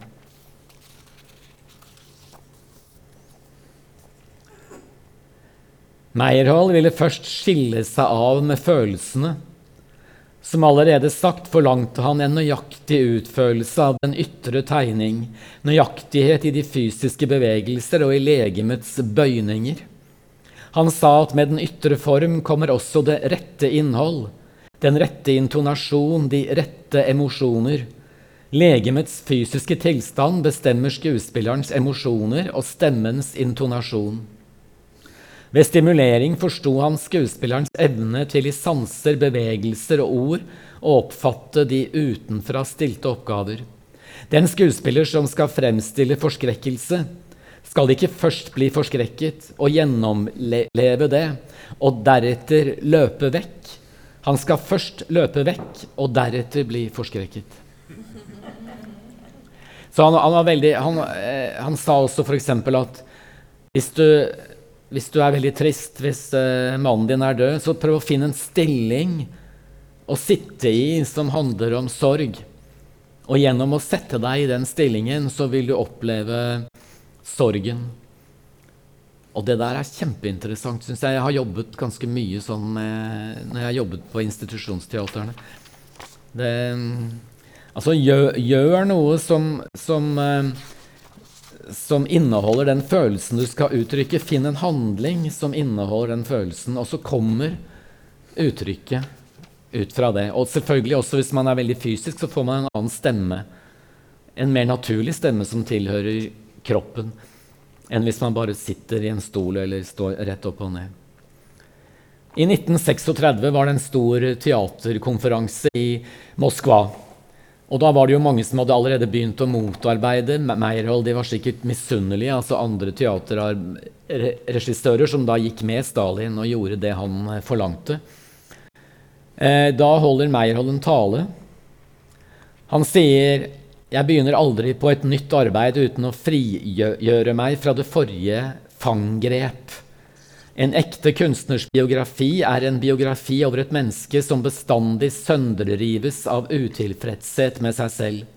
Meyerhold ville først skille seg av med følelsene. Som allerede sagt forlangte han en nøyaktig utførelse av den ytre tegning, nøyaktighet i de fysiske bevegelser og i legemets bøyninger. Han sa at med den ytre form kommer også det rette innhold, den rette intonasjon, de rette emosjoner. Legemets fysiske tilstand bestemmer skuespillerens emosjoner og stemmens intonasjon. Ved stimulering forsto han skuespillerens evne til i sanser, bevegelser og ord å oppfatte de utenfra stilte oppgaver. Den skuespiller som skal fremstille forskrekkelse, skal ikke først bli forskrekket og gjennomleve det, og deretter løpe vekk. Han skal først løpe vekk og deretter bli forskrekket. Så han, han, veldig, han, eh, han sa også f.eks. at hvis du hvis du er veldig trist, hvis uh, mannen din er død, så prøv å finne en stilling å sitte i som handler om sorg. Og gjennom å sette deg i den stillingen, så vil du oppleve sorgen. Og det der er kjempeinteressant, syns jeg. Jeg har jobbet ganske mye sånn med, når jeg har jobbet på institusjonsteaterne. Det, altså, gjør, gjør noe som, som uh, som inneholder den følelsen du skal uttrykke. Finn en handling som inneholder den følelsen, og så kommer uttrykket ut fra det. Og selvfølgelig også hvis man er veldig fysisk, så får man en annen stemme. En mer naturlig stemme som tilhører kroppen, enn hvis man bare sitter i en stol eller står rett opp og ned. I 1936 var det en stor teaterkonferanse i Moskva. Og da var det jo mange som hadde allerede begynt å motarbeide Meyerhold. De var sikkert misunnelige, altså andre teaterregissører som da gikk med Stalin og gjorde det han eh, forlangte. Eh, da holder Meyerhold en tale. Han sier jeg begynner aldri på et nytt arbeid uten å frigjøre meg fra det forrige fanggrep. En ekte kunstners biografi er en biografi over et menneske som bestandig sønderrives av utilfredshet med seg selv.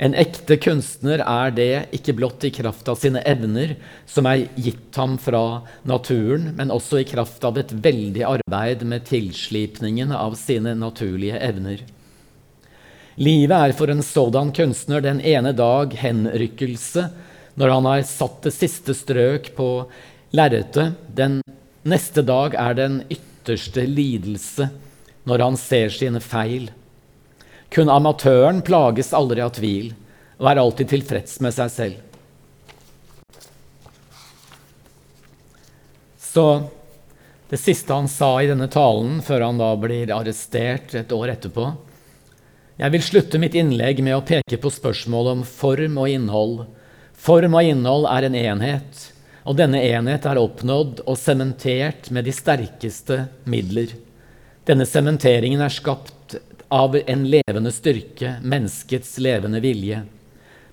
En ekte kunstner er det ikke blott i kraft av sine evner, som er gitt ham fra naturen, men også i kraft av et veldig arbeid med tilslipningen av sine naturlige evner. Livet er for en sådan kunstner den ene dag henrykkelse, når han har satt det siste strøk på lerretet. Den neste dag er den ytterste lidelse, når han ser sine feil. Kun amatøren plages aldri av tvil og er alltid tilfreds med seg selv. Så det siste han sa i denne talen, før han da blir arrestert et år etterpå Jeg vil slutte mitt innlegg med å peke på spørsmålet om form og innhold. Form og innhold er en enhet, og denne enhet er oppnådd og sementert med de sterkeste midler. Denne sementeringen er skapt av en levende styrke, menneskets levende vilje.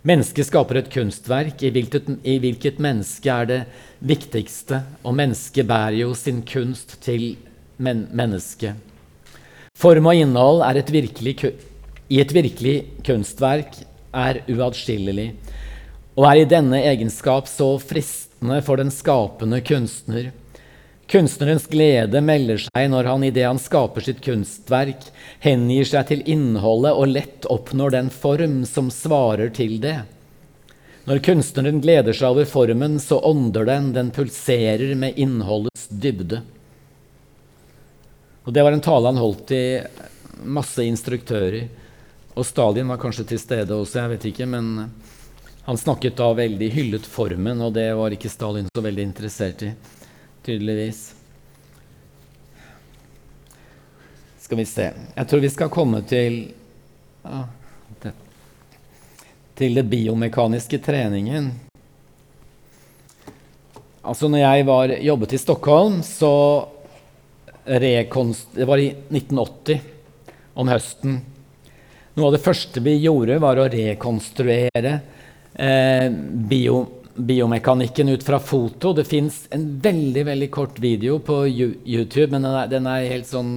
Mennesket skaper et kunstverk i hvilket, i hvilket mennesket er det viktigste, og mennesket bærer jo sin kunst til men mennesket. Form og innhold et virkelig, i et virkelig kunstverk er uatskillelig, og er i denne egenskap så fristende for den skapende kunstner Kunstnerens glede melder seg når han idet han skaper sitt kunstverk, hengir seg til innholdet og lett oppnår den form som svarer til det. Når kunstneren gleder seg over formen, så ånder den, den pulserer med innholdets dybde. Og Det var en tale han holdt i masse instruktører. Og Stalin var kanskje til stede også, jeg vet ikke. Men han snakket da veldig hyllet formen, og det var ikke Stalin så veldig interessert i tydeligvis. Skal vi se Jeg tror vi skal komme til ah, det, Til det biomekaniske treningen. Altså, når jeg var, jobbet i Stockholm, så rekonst... Det var i 1980, om høsten. Noe av det første vi gjorde, var å rekonstruere eh, bio, biomekanikken ut fra foto. Det fins en veldig veldig kort video på YouTube, men den er, den er, helt sånn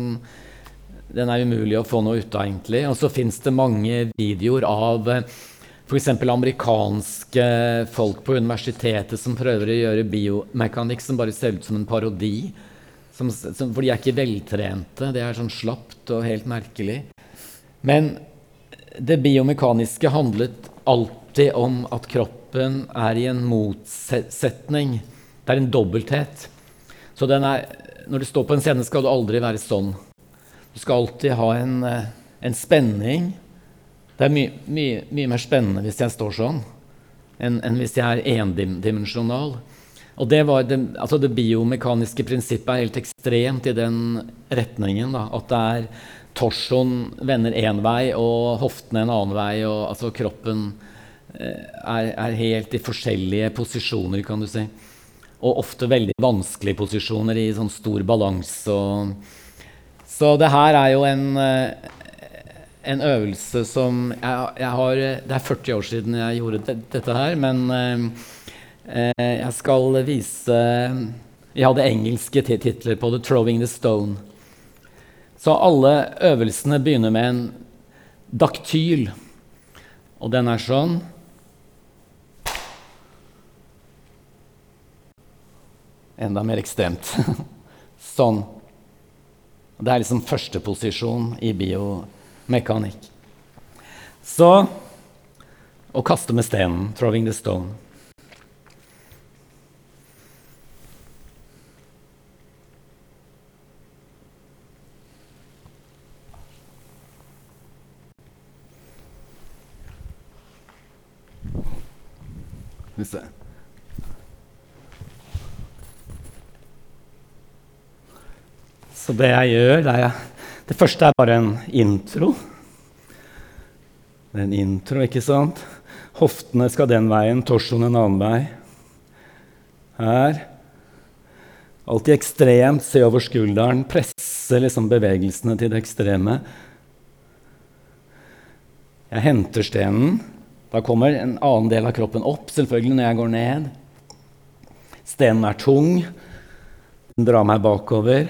Den er umulig å få noe ut av, egentlig. Og så fins det mange videoer av f.eks. amerikanske folk på universitetet som prøver å gjøre biomekanikk som bare ser ut som en parodi. Som, som, for de er ikke veltrente. Det er sånn slapt og helt merkelig. Men det biomekaniske handlet alltid om at kroppen er i en motsetning. Det er en dobbelthet. Så er, når du står på en scene, skal du aldri være sånn. Du skal alltid ha en, eh, en spenning. Det er mye, mye, mye, mer spennende hvis jeg står sånn, enn, en hvis jeg er endimensjonal. Og det, det, altså det, biomekaniske prinsippet er helt ekstremt i den retningen. Da, at det er torsoen vender én vei og hoftene en annen vei. og altså kroppen er, er, helt i forskjellige posisjoner, kan du si. Og ofte veldig vanskelige posisjoner i sånn stor balanse. Så det her er jo en, eh, en øvelse som jeg, jeg, har Det er 40 år siden jeg gjorde det, dette her, men eh, jeg skal vise Vi hadde engelske titler på det, 'Throwing the Stone'. Så alle øvelsene begynner med en daktyl. Og den er sånn. Enda mer ekstremt. sånn. Det er liksom førsteposisjon i biomekanikk. Så å kaste med stenen, 'throwing the stone'. Skal vi Så det jeg gjør, det, er, det første er bare en intro. Det er en intro, ikke sant? Hoftene skal den veien, torsoen en annen vei. Her. Alltid ekstremt, se over skulderen, presse liksom bevegelsene til det ekstreme. Jeg henter stenen. Da kommer en annen del av kroppen opp, selvfølgelig, når jeg går ned. Stenen er tung. Den drar meg bakover.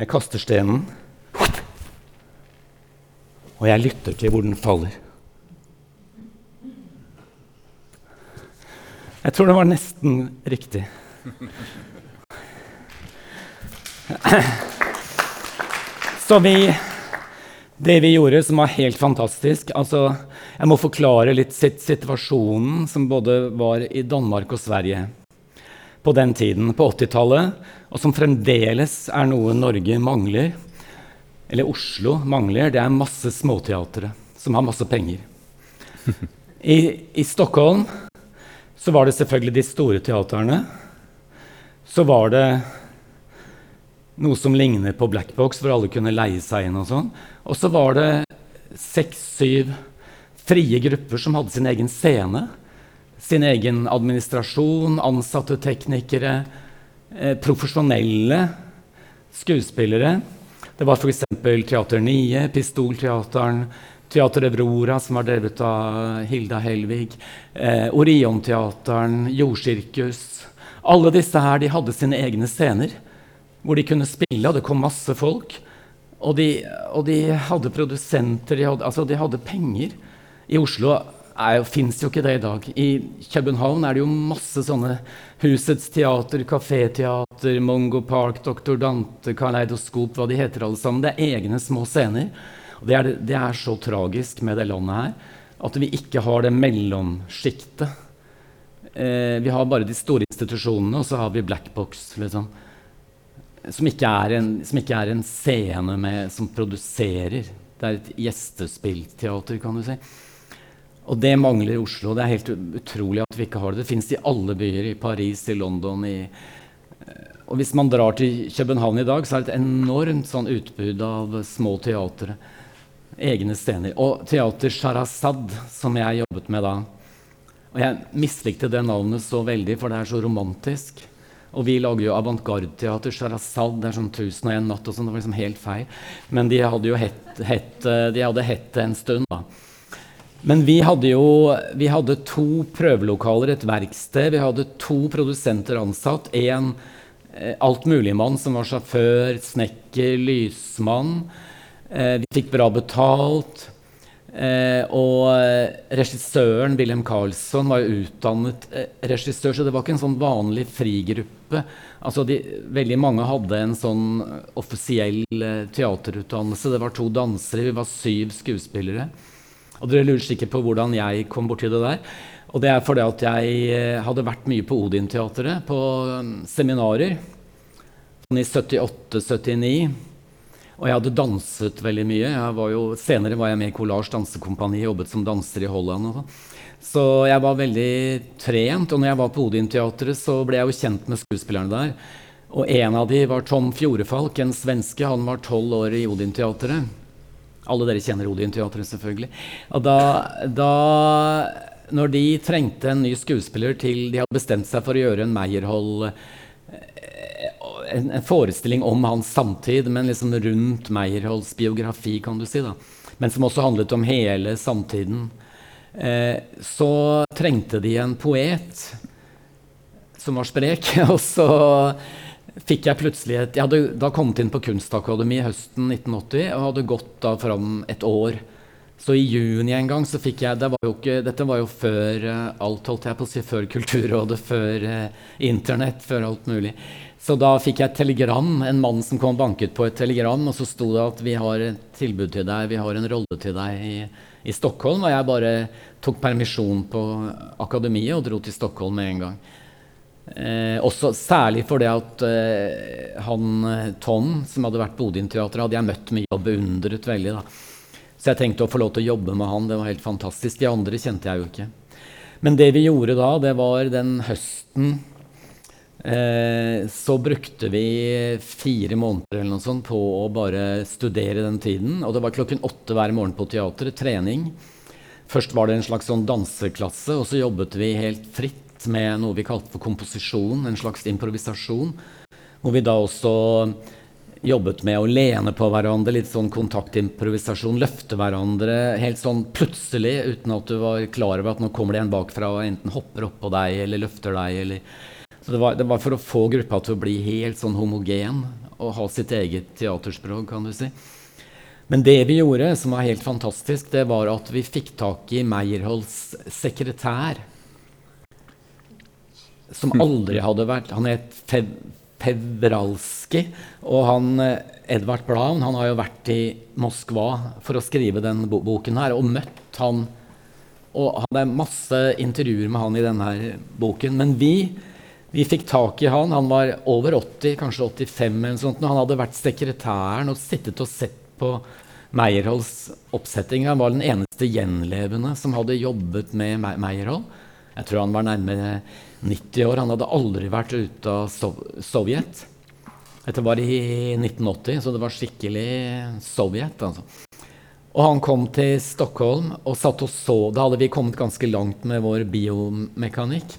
Jeg kaster stenen, og jeg lytter til hvor den faller. Jeg tror det var nesten riktig. Så vi Det vi gjorde, som var helt fantastisk altså, Jeg må forklare litt situasjonen som både var i Danmark og Sverige på den tiden, på 80-tallet, og som fremdeles er noe Norge mangler, eller Oslo mangler. Det er masse småteatre som har masse penger. I, I Stockholm så var det selvfølgelig de store teaterne. Så var det noe som ligner på Black Box, hvor alle kunne leie seg inn. Og sånn. Og så var det seks-syv frie grupper som hadde sin egen scene. Sin egen administrasjon, ansatte teknikere, eh, profesjonelle skuespillere. Det var f.eks. Teater 9, Pistolteateren, Teater Evrora, som var drevet av Hilda Helvig, eh, Orionteateren, Jordsirkus. Alle disse her de hadde sine egne scener hvor de kunne spille, og det kom masse folk. Og de, og de hadde produsenter, de hadde, altså de hadde penger. I Oslo fins jo ikke det i dag. I København er det jo masse sånne Husets Teater, Kaféteater, Mongo Park, Doktor Dante, Kaleidoskop, hva de heter alle sammen. Det er egne små scener. Det er, det er så tragisk med det landet her at vi ikke har det mellomsjiktet. Eh, vi har bare de store institusjonene, og så har vi black box. Liksom som ikke er en, ikke er en scene med, som produserer. Det er et gjestespillteater, kan du si. Og det mangler i Oslo. Det er helt utrolig at vi ikke har det. Det fins i alle byer. I Paris, i London i, eh, Og hvis man drar til København i dag, så er det et enormt sånn utbud av små teatre. Egne scener. Og Teater Sharazad, som jeg jobbet med da. Og jeg mislikte det navnet så veldig, for det er så romantisk. Og vi lager jo avantgarde-teater. Det er sånn 1001 natt og sånn. Det var liksom helt feil. Men de hadde jo hett, hett det en stund, da. Men vi hadde jo vi hadde to prøvelokaler, et verksted. Vi hadde to produsenter ansatt. En eh, altmuligmann som var sjåfør, snekker, lysmann. Eh, vi fikk bra betalt. Eh, og regissøren, Wilhelm Karlsson, var jo utdannet regissør, så det var ikke en sånn vanlig frigruppe. Altså de, veldig mange hadde en sånn offisiell teaterutdannelse. Det var to dansere, vi var syv skuespillere. Og dere lurer sikkert på hvordan jeg kom borti det der. Og det er fordi at jeg eh, hadde vært mye på Odin-teatret, på um, seminarer. Sånn i 78-79. Og jeg hadde danset veldig mye. Var jo, senere var jeg med i Collage dansekompani, jobbet som danser i Holland. og sånn. Så jeg var veldig trent. Og når jeg var på Odin-teatret, så ble jeg jo kjent med skuespillerne der. Og en av de var Tom Fjorefalk, en svenske. Han var tolv år i Odin-teatret. Alle dere kjenner Odin-teatret, selvfølgelig. Og da, da når de trengte en ny skuespiller til De hadde bestemt seg for å gjøre en Meyerhold en, en, forestilling om hans samtid, men liksom rundt Meyerholds biografi, kan du si. da. Men som også handlet om hele samtiden. Eh, så trengte de en poet som var sprek. Og så fikk jeg plutselig et Jeg hadde da kommet inn på Kunstakademiet høsten 1980 og hadde gått da fram et år. Så i juni en gang så fikk jeg det var jo ikke, Dette var jo før uh, alt, holdt jeg på å si, før Kulturrådet, før eh, Internett, før alt mulig. Så da fikk jeg et telegram, en mann som kom og banket på et telegram, og så sto det at vi har et tilbud til deg, vi har en rolle til deg i, i Stockholm. Og jeg bare tok permisjon på akademiet og dro til Stockholm med en gang. Eh, også Særlig fordi at eh, han Tom, som hadde vært på Odin-teatret, hadde jeg møtt mye og beundret veldig. da. Så jeg tenkte å få lov til å jobbe med han. Det var helt fantastisk. De andre kjente jeg jo ikke. Men det vi gjorde da, det var den høsten Eh, så brukte vi fire måneder eller noe sånt på å bare studere den tiden. Og det var klokken åtte hver morgen på teatret. Trening. Først var det en slags sånn danseklasse, og så jobbet vi helt fritt med noe vi kalte for komposisjon, en slags improvisasjon. Hvor vi da også jobbet med å lene på hverandre, litt sånn kontaktimprovisasjon, løfte hverandre helt sånn plutselig uten at du var klar over at nå kommer det en bakfra og enten hopper oppå deg eller løfter deg. Eller. Så det var, det var, for å få gruppa til å bli helt sånn homogen og ha sitt eget teaterspråk, kan du si. Men det vi gjorde, som var helt fantastisk, det var at vi fikk tak i Meyerholds sekretær. Som aldri hadde vært Han het Fev Pevralski. Og han, eh, Edvard Blaun han har jo vært i Moskva for å skrive den boken her og møtt han. Og det er masse intervjuer med han i denne boken. Men vi, vi fikk tak i han. Han var over 80, kanskje 85 eller sånt. Og Han hadde vært sekretæren og sittet og sett på Meyerholds oppsetting. Han var den eneste gjenlevende som hadde jobbet med Meyerhold. Jeg tror han var nærmere 90 år. Han hadde aldri vært ute av Sovjet. Dette var i 1980, så det var skikkelig Sovjet. altså. Og han kom til Stockholm og satt og så. Da hadde vi kommet ganske langt med vår biomekanikk.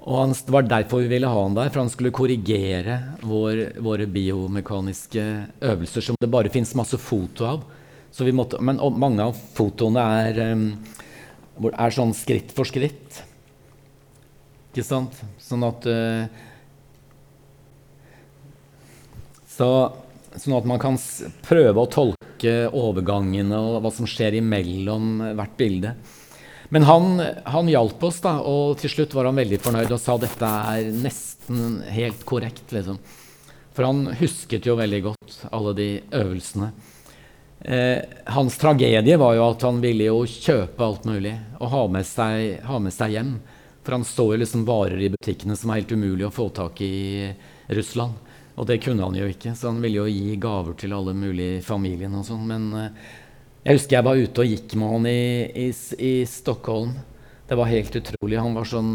Og han, Det var derfor vi ville ha han der, for han skulle korrigere vår, våre biomekaniske øvelser, som det bare fins masse foto av. Måtte, men mange av fotoene er, er sånn skritt for skritt. Ikke sant? Sånn at uh, så, Sånn at man kan prøve å tolke overgangene og hva som skjer imellom hvert bilde. Men han, han hjalp oss, da, og til slutt var han veldig fornøyd og sa dette er nesten helt korrekt. Liksom. For han husket jo veldig godt alle de øvelsene. Eh, hans tragedie var jo at han ville jo kjøpe alt mulig og ha med seg, ha med seg hjem. For han jo liksom varer i butikkene som var helt umulig å få tak i Russland. Og det kunne han jo ikke, så han ville jo gi gaver til alle mulige i og sånn. Men uh, jeg husker jeg var ute og gikk med han i, i, i, Stockholm. Det var helt utrolig. Han var sånn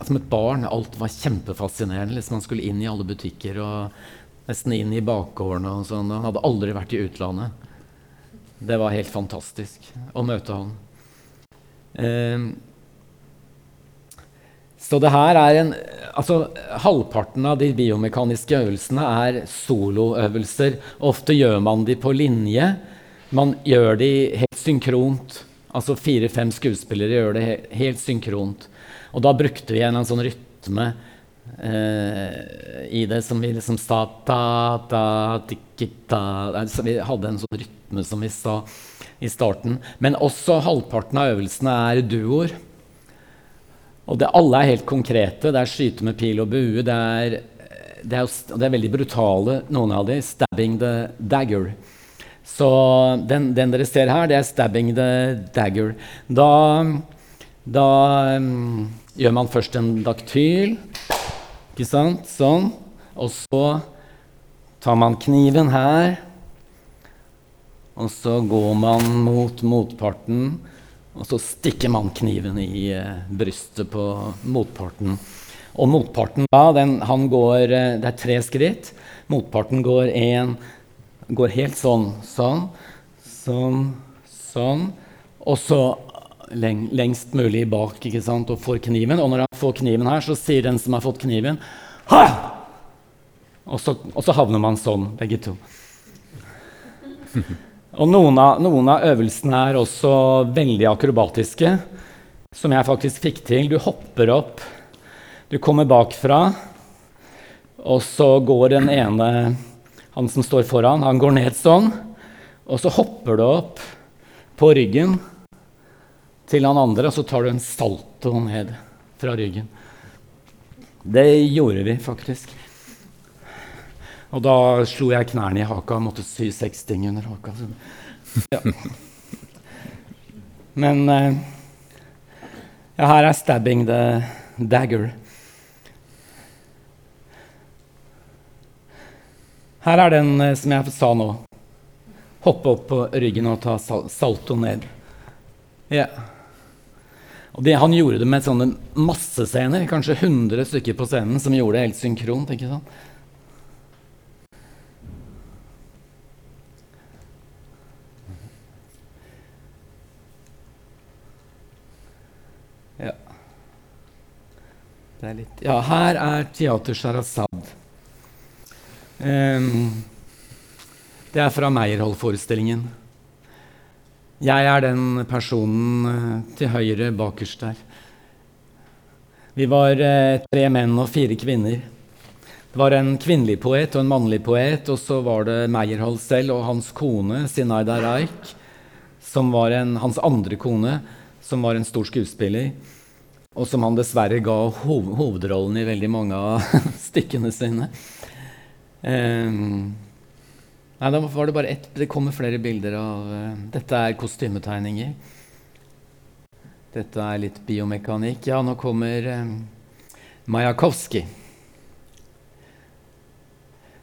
som et barn. Alt var kjempefascinerende. Liksom han skulle inn i alle butikker og nesten inn i bakgårdene og sånn. Han hadde aldri vært i utlandet. Det var helt fantastisk å møte han. Uh, så det her er en Altså, halvparten av de biomekaniske øvelsene er soloøvelser. Ofte gjør man de på linje. Man gjør de helt synkront. Altså fire-fem skuespillere gjør det helt synkront. Og da brukte vi en, en sånn rytme eh, i det som vi liksom sa ta, ta, tikki, ta. Vi hadde en sånn rytme som vi sa i starten. Men også halvparten av øvelsene er duoer. Og det, alle er helt konkrete. Det er skyte med pil og bue. Det er, det er, det er veldig brutale, noen av de. 'Stabbing the dagger'. Så den, den, dere ser her, det er 'stabbing the dagger'. Da, da um, gjør man først en daktyl, ikke sant? Sånn. Og så tar man kniven her. Og så går man mot motparten. Og så stikker man kniven i uh, brystet på motparten. Og motparten da, den, han går uh, Det er tre skritt. Motparten går én Går helt sånn, sånn, sånn, sånn. Og så leng, lengst mulig bak ikke sant, og får kniven. Og når han får kniven her, så sier den som har fått kniven, ha! Og så, og så havner man sånn, begge to. Og noen av, noen av, øvelsene er også veldig akrobatiske, som jeg faktisk fikk til. Du hopper opp, du kommer bakfra, og så går den ene, han som står foran, han går ned sånn. Og så hopper du opp på ryggen til han andre, og så tar du en salto ned fra ryggen. Det gjorde vi faktisk. Og da slo jeg knærne i haka og måtte sy seks ting under haka. Ja. Men uh, ja, her er 'stabbing the dagger'. Her er den uh, som jeg sa nå. Hoppe opp på ryggen og ta sal salto ned. Ja. Og det, han gjorde det med sånne massescener, kanskje 100 stykker på scenen, som gjorde det helt synkront. ikke sant? Litt, ja, her er Teater Sharazad. Um, Det er fra Meyerhold-forestillingen. Jeg er den personen eh, til høyre bakerst der. Vi var eh, tre menn og fire kvinner. Det var en kvinnelig poet og en mannlig poet, og så var det Meyerhold selv og hans kone Sinaida Reich, som var en, hans andre kone, som var en stor skuespiller, og som han dessverre ga hov hovedrollen i veldig mange av stykkene sine. Um, Nei, da var det bare ett. Det kommer flere bilder av uh, Dette er kostymetegninger. Dette er litt biomekanikk. Ja, nå kommer um, Majakovskij.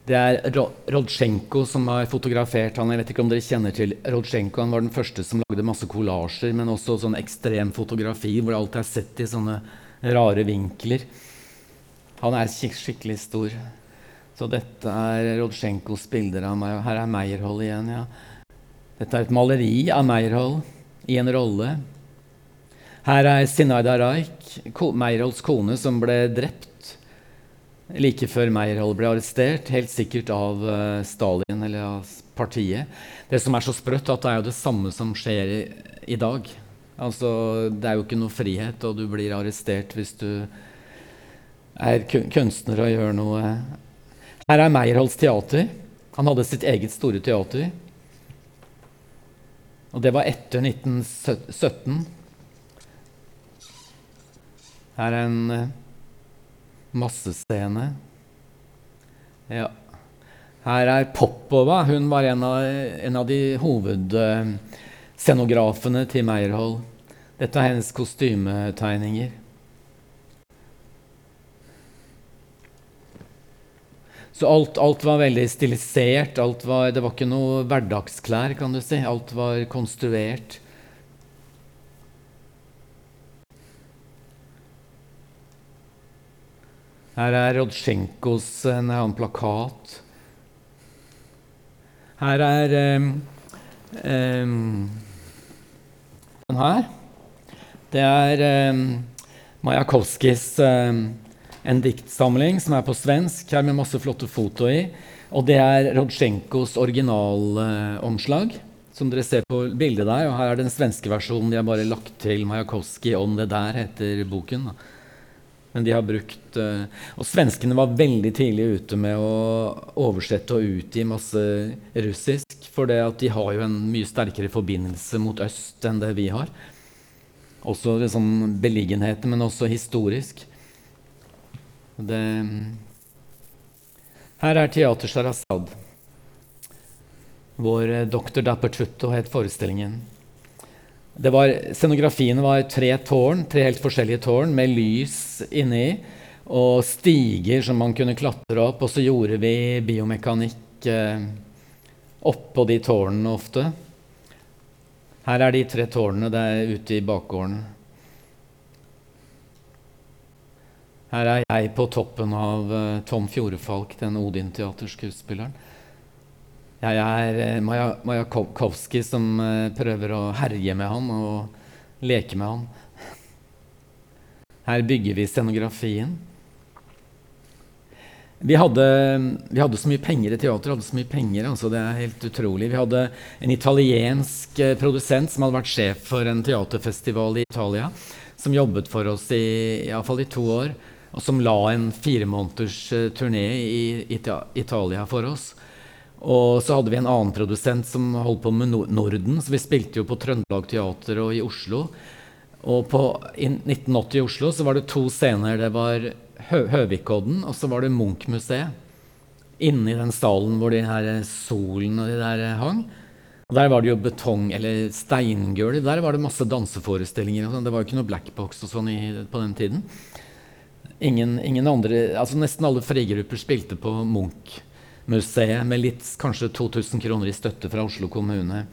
Det er Rodsjenko som har fotografert han. Jeg vet ikke om dere kjenner til Rodsjenko. Han var den første som lagde masse kollasjer, men også sånn ekstrem fotografi hvor alt er sett i sånne rare vinkler. Han er skik skikkelig stor. Så dette er Rodsjenkos bilder av meg. Her er Meyerhold igjen. ja. Dette er et maleri av Meyerhold i en rolle. Her er Sinaida Raik, Meyerholds kone, som ble drept like før Meyerhold ble arrestert. Helt sikkert av uh, Stalin eller av partiet. Det som er så sprøtt, at det er jo det samme som skjer i, i dag. Altså, det er jo ikke noe frihet, og du blir arrestert hvis du er kunstner og gjør noe her er Meyerholds teater. Han hadde sitt eget store teater. Og det var etter 1917. Her er en uh, massescene. Ja. Her er Popova. Hun var en av, en av de hovedscenografene til Meyerhold. Dette er hennes kostymetegninger. Så alt, alt, var veldig stilisert. Var, det var ikke noe hverdagsklær, kan du si. Alt var konstruert. Her er Rodsjenkos en annen plakat. Her er um, um, den her. Det er um, Majakovskijs en diktsamling som er på svensk, her med masse flotte foto i. Og det er Rodsjenkos originalomslag, uh, som dere ser på bildet der. Og her er den svenske versjonen. De har bare lagt til Majakovskij om det der, heter boken. Men de har brukt uh, Og svenskene var veldig tidlig ute med å oversette og utgi masse russisk. For det at de har jo en mye sterkere forbindelse mot øst enn det vi har. Også liksom beliggenheten, men også historisk. Det, her er Teater Sharazad. Vår eh, doktor Dappertutto het forestillingen. Var, scenografien var tre tårn, tre helt forskjellige tårn med lys inni og stiger som man kunne klatre opp. Og så gjorde vi biomekanikk eh, oppå de tårnene ofte. Her er de tre tårnene der ute i bakgården. Her er jeg på toppen av eh, Tom Fjordefalk, den Odin-teaterskuespilleren. Jeg er uh, Maja, Majakovskij som uh, prøver å herje med han og leke med han. Her bygger vi scenografien. Vi hadde, vi hadde, så mye penger i teateret. hadde så mye penger, altså Det er helt utrolig. Vi hadde en italiensk produsent som hadde vært sjef for en teaterfestival i Italia. Som jobbet for oss i, iallfall i to år og som la en firemåneders turné i Italia for oss. Og så hadde vi en annen produsent som holdt på med Norden, så vi spilte jo på Trøndelag Teater og i Oslo. Og på, i 1980 i Oslo så var det to scener. Det var Hø Høvikodden, og så var det Munch-museet. Inni den salen hvor de her solen og de der hang. Og Der var det jo betong, eller steingulv. Der var det masse danseforestillinger. Sånn. Det var jo ikke noe blackbox og sånn på den tiden. Ingen, ingen, andre, altså Nesten alle frigrupper spilte på Munch-museet med litt, kanskje 2000 kroner i støtte fra Oslo kommune.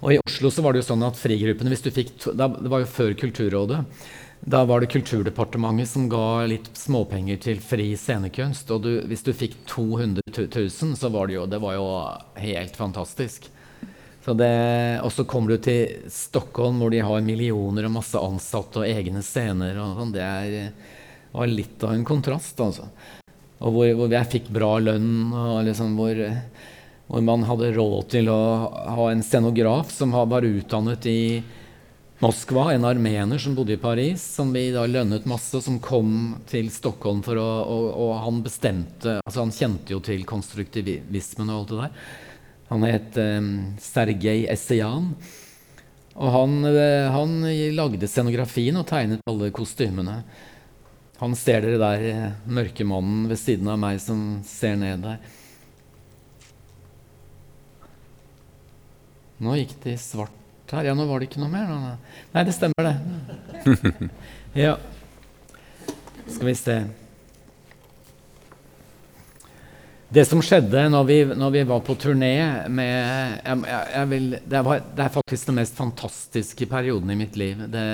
Og i Oslo så var det jo sånn at frigruppene hvis du fikk, da, Det var jo før Kulturrådet. Da var det Kulturdepartementet som ga litt småpenger til fri scenekunst. Og du, hvis du fikk 200 000, så var det jo, det var jo helt fantastisk. Så det, og så kommer du til Stockholm, hvor de har millioner og masse ansatte og egne scener. og sånn. Det er var litt av en kontrast, altså. Og hvor, hvor jeg fikk bra lønn, og liksom hvor, hvor, man hadde råd til å ha en scenograf som var utdannet i Moskva, en armener som bodde i Paris, som vi da lønnet masse, som kom til Stockholm for å Og, og han bestemte altså Han kjente jo til konstruktivismen og alt det der. Han het um, Sergej Essian. Og han, uh, han, lagde scenografien og tegnet alle kostymene. Han ser dere der, mørke mørkemannen ved siden av meg som ser ned der. Nå gikk det i svart her. Ja, nå var det ikke noe mer. Nei, det stemmer, det. ja. Skal vi se Det som skjedde når vi, når vi var på turné med jeg, jeg vil, det, var, det, er faktisk den mest fantastiske perioden i mitt liv. Det,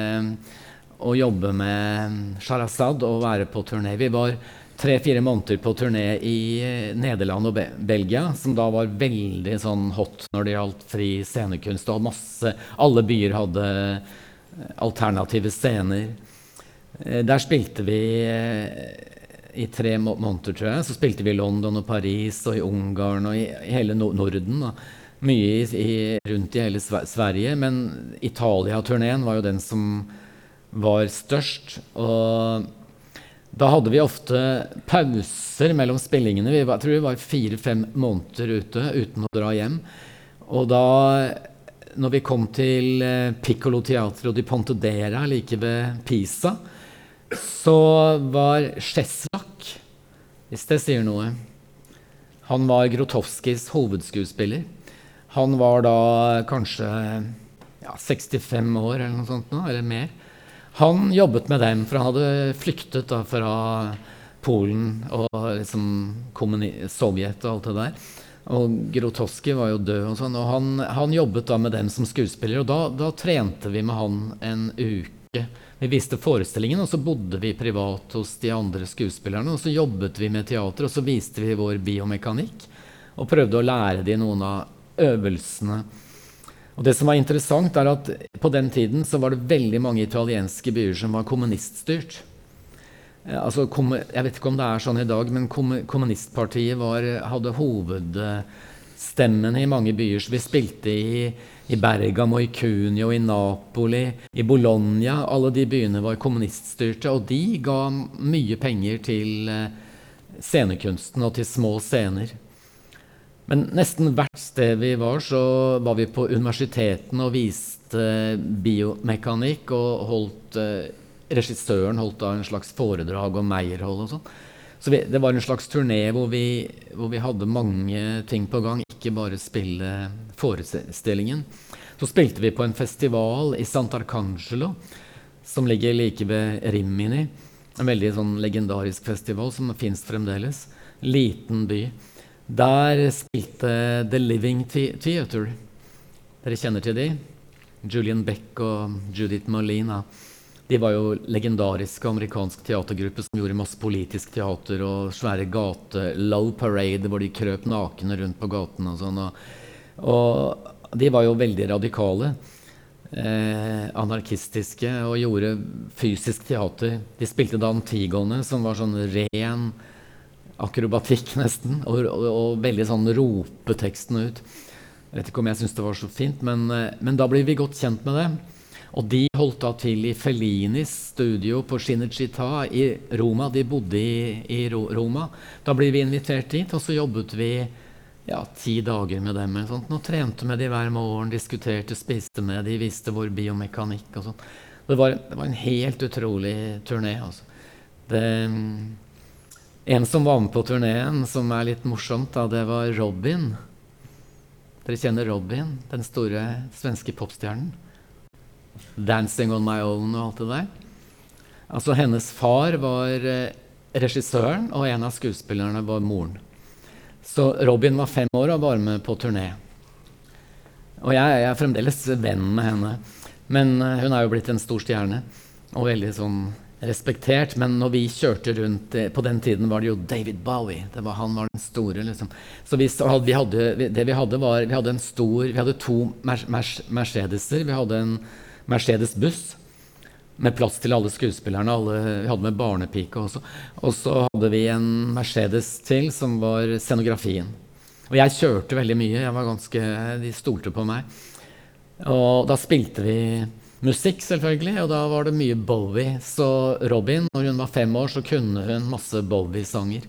å jobbe med Sharazad og være på turné. Vi var tre-fire måneder på turné i eh, Nederland og Be Belgia, som da var veldig sånn hot når det gjaldt fri scenekunst. og masse, Alle byer hadde eh, alternative scener. Eh, der spilte vi i tre måneder, tror jeg. Så spilte vi i London og Paris og i Ungarn og i, i hele Norden. Da. Mye i, i, rundt i hele Sverige. Men Italia-turneen var jo den som var størst. Og da hadde vi ofte pauser mellom spillingene. Vi var, jeg tror vi var fire-fem måneder ute uten å dra hjem. Og da, når vi kom til eh, Piccolo Teatro di Pontedera like ved Pisa, så var Sjeslak, hvis det sier noe Han var Grotowskis hovedskuespiller. Han var da kanskje ja, 65 år eller noe sånt nå, eller mer. Han jobbet med dem, for han hadde flyktet da fra Polen og liksom Sovjet og alt det der. Og Grotowski var jo død, og sånn, og han, han, jobbet da med dem som skuespiller. Og da, da, trente vi med han en uke. Vi viste forestillingen, og så bodde vi privat hos de andre skuespillerne. Og så jobbet vi med teater, og så viste vi vår biomekanikk. Og prøvde å lære de noen av øvelsene. Og det som var interessant, er at på den tiden så var det veldig mange italienske byer som var kommuniststyrt. Eh, altså, jeg vet ikke om det er sånn i dag, men kommunistpartiet var, hadde hovedstemmen i mange byer. Så vi spilte i, i Bergamo, i Cuneo, i Napoli, i Bologna. Alle de byene var kommuniststyrte, og de ga mye penger til eh, scenekunsten og til små scener. Men nesten hvert sted vi var, så var vi på universitetene og viste biomekanikk. Og holdt, eh, regissøren holdt da en slags foredrag om Meierhold og sånn. Så vi, det var en slags turné hvor vi, hvor vi, hadde mange ting på gang, ikke bare spille forestillingen. Så spilte vi på en festival i Sant'Arcangelo, som ligger like ved Rimini. En veldig sånn legendarisk festival som fins fremdeles. Liten by. Der spilte The Living Theater. Dere kjenner til de? Julian Beck og Judith Molina. De var jo legendariske amerikansk teatergruppe som gjorde masse politisk teater og svære gate Low Parade, hvor de krøp nakne rundt på gaten og sånn. Og de var jo veldig radikale. Eh, anarkistiske og gjorde fysisk teater. De spilte da Antigone, som var sånn ren akrobatikk, nesten. Og, og, og veldig sånn rope teksten ut. Jeg vet ikke om jeg syns det var så fint, men, eh, men, da blir vi godt kjent med det. Og de holdt da til i Fellinis studio på Cinecittà i Roma. De bodde i, i, Roma. Da blir vi invitert dit, og så jobbet vi ja, ti dager med dem. Eller sånt, og trente med dem hver morgen, diskuterte, spiste med dem, viste vår biomekanikk og sånn. Det, det, var en helt utrolig turné. Altså. Det, en som var med på turneen, som er litt morsomt, da, det var Robin. Dere kjenner Robin, den store svenske popstjernen? 'Dancing on my own' og alt det der. Altså, hennes far var eh, regissøren, og en av skuespillerne var moren. Så Robin var fem år og var med på turné. Og jeg, jeg er fremdeles venn med henne. Men uh, hun er jo blitt en stor stjerne. Og veldig sånn respektert. Men når vi kjørte rundt eh, På den tiden var det jo David Bowie. Var, han var den store, liksom. Så vi, vi hadde, det vi hadde, var Vi hadde en stor Vi hadde to Mercedeser. Vi hadde en Mercedes-buss med plass til alle skuespillerne. Alle, vi hadde med barnepike også. Og så hadde vi en Mercedes til, som var scenografien. Og jeg kjørte veldig mye. Jeg var ganske, de stolte på meg. Og da spilte vi musikk, selvfølgelig, og da var det mye Bowie. Så Robin, når hun var fem år, så kunne hun masse Bowie-sanger.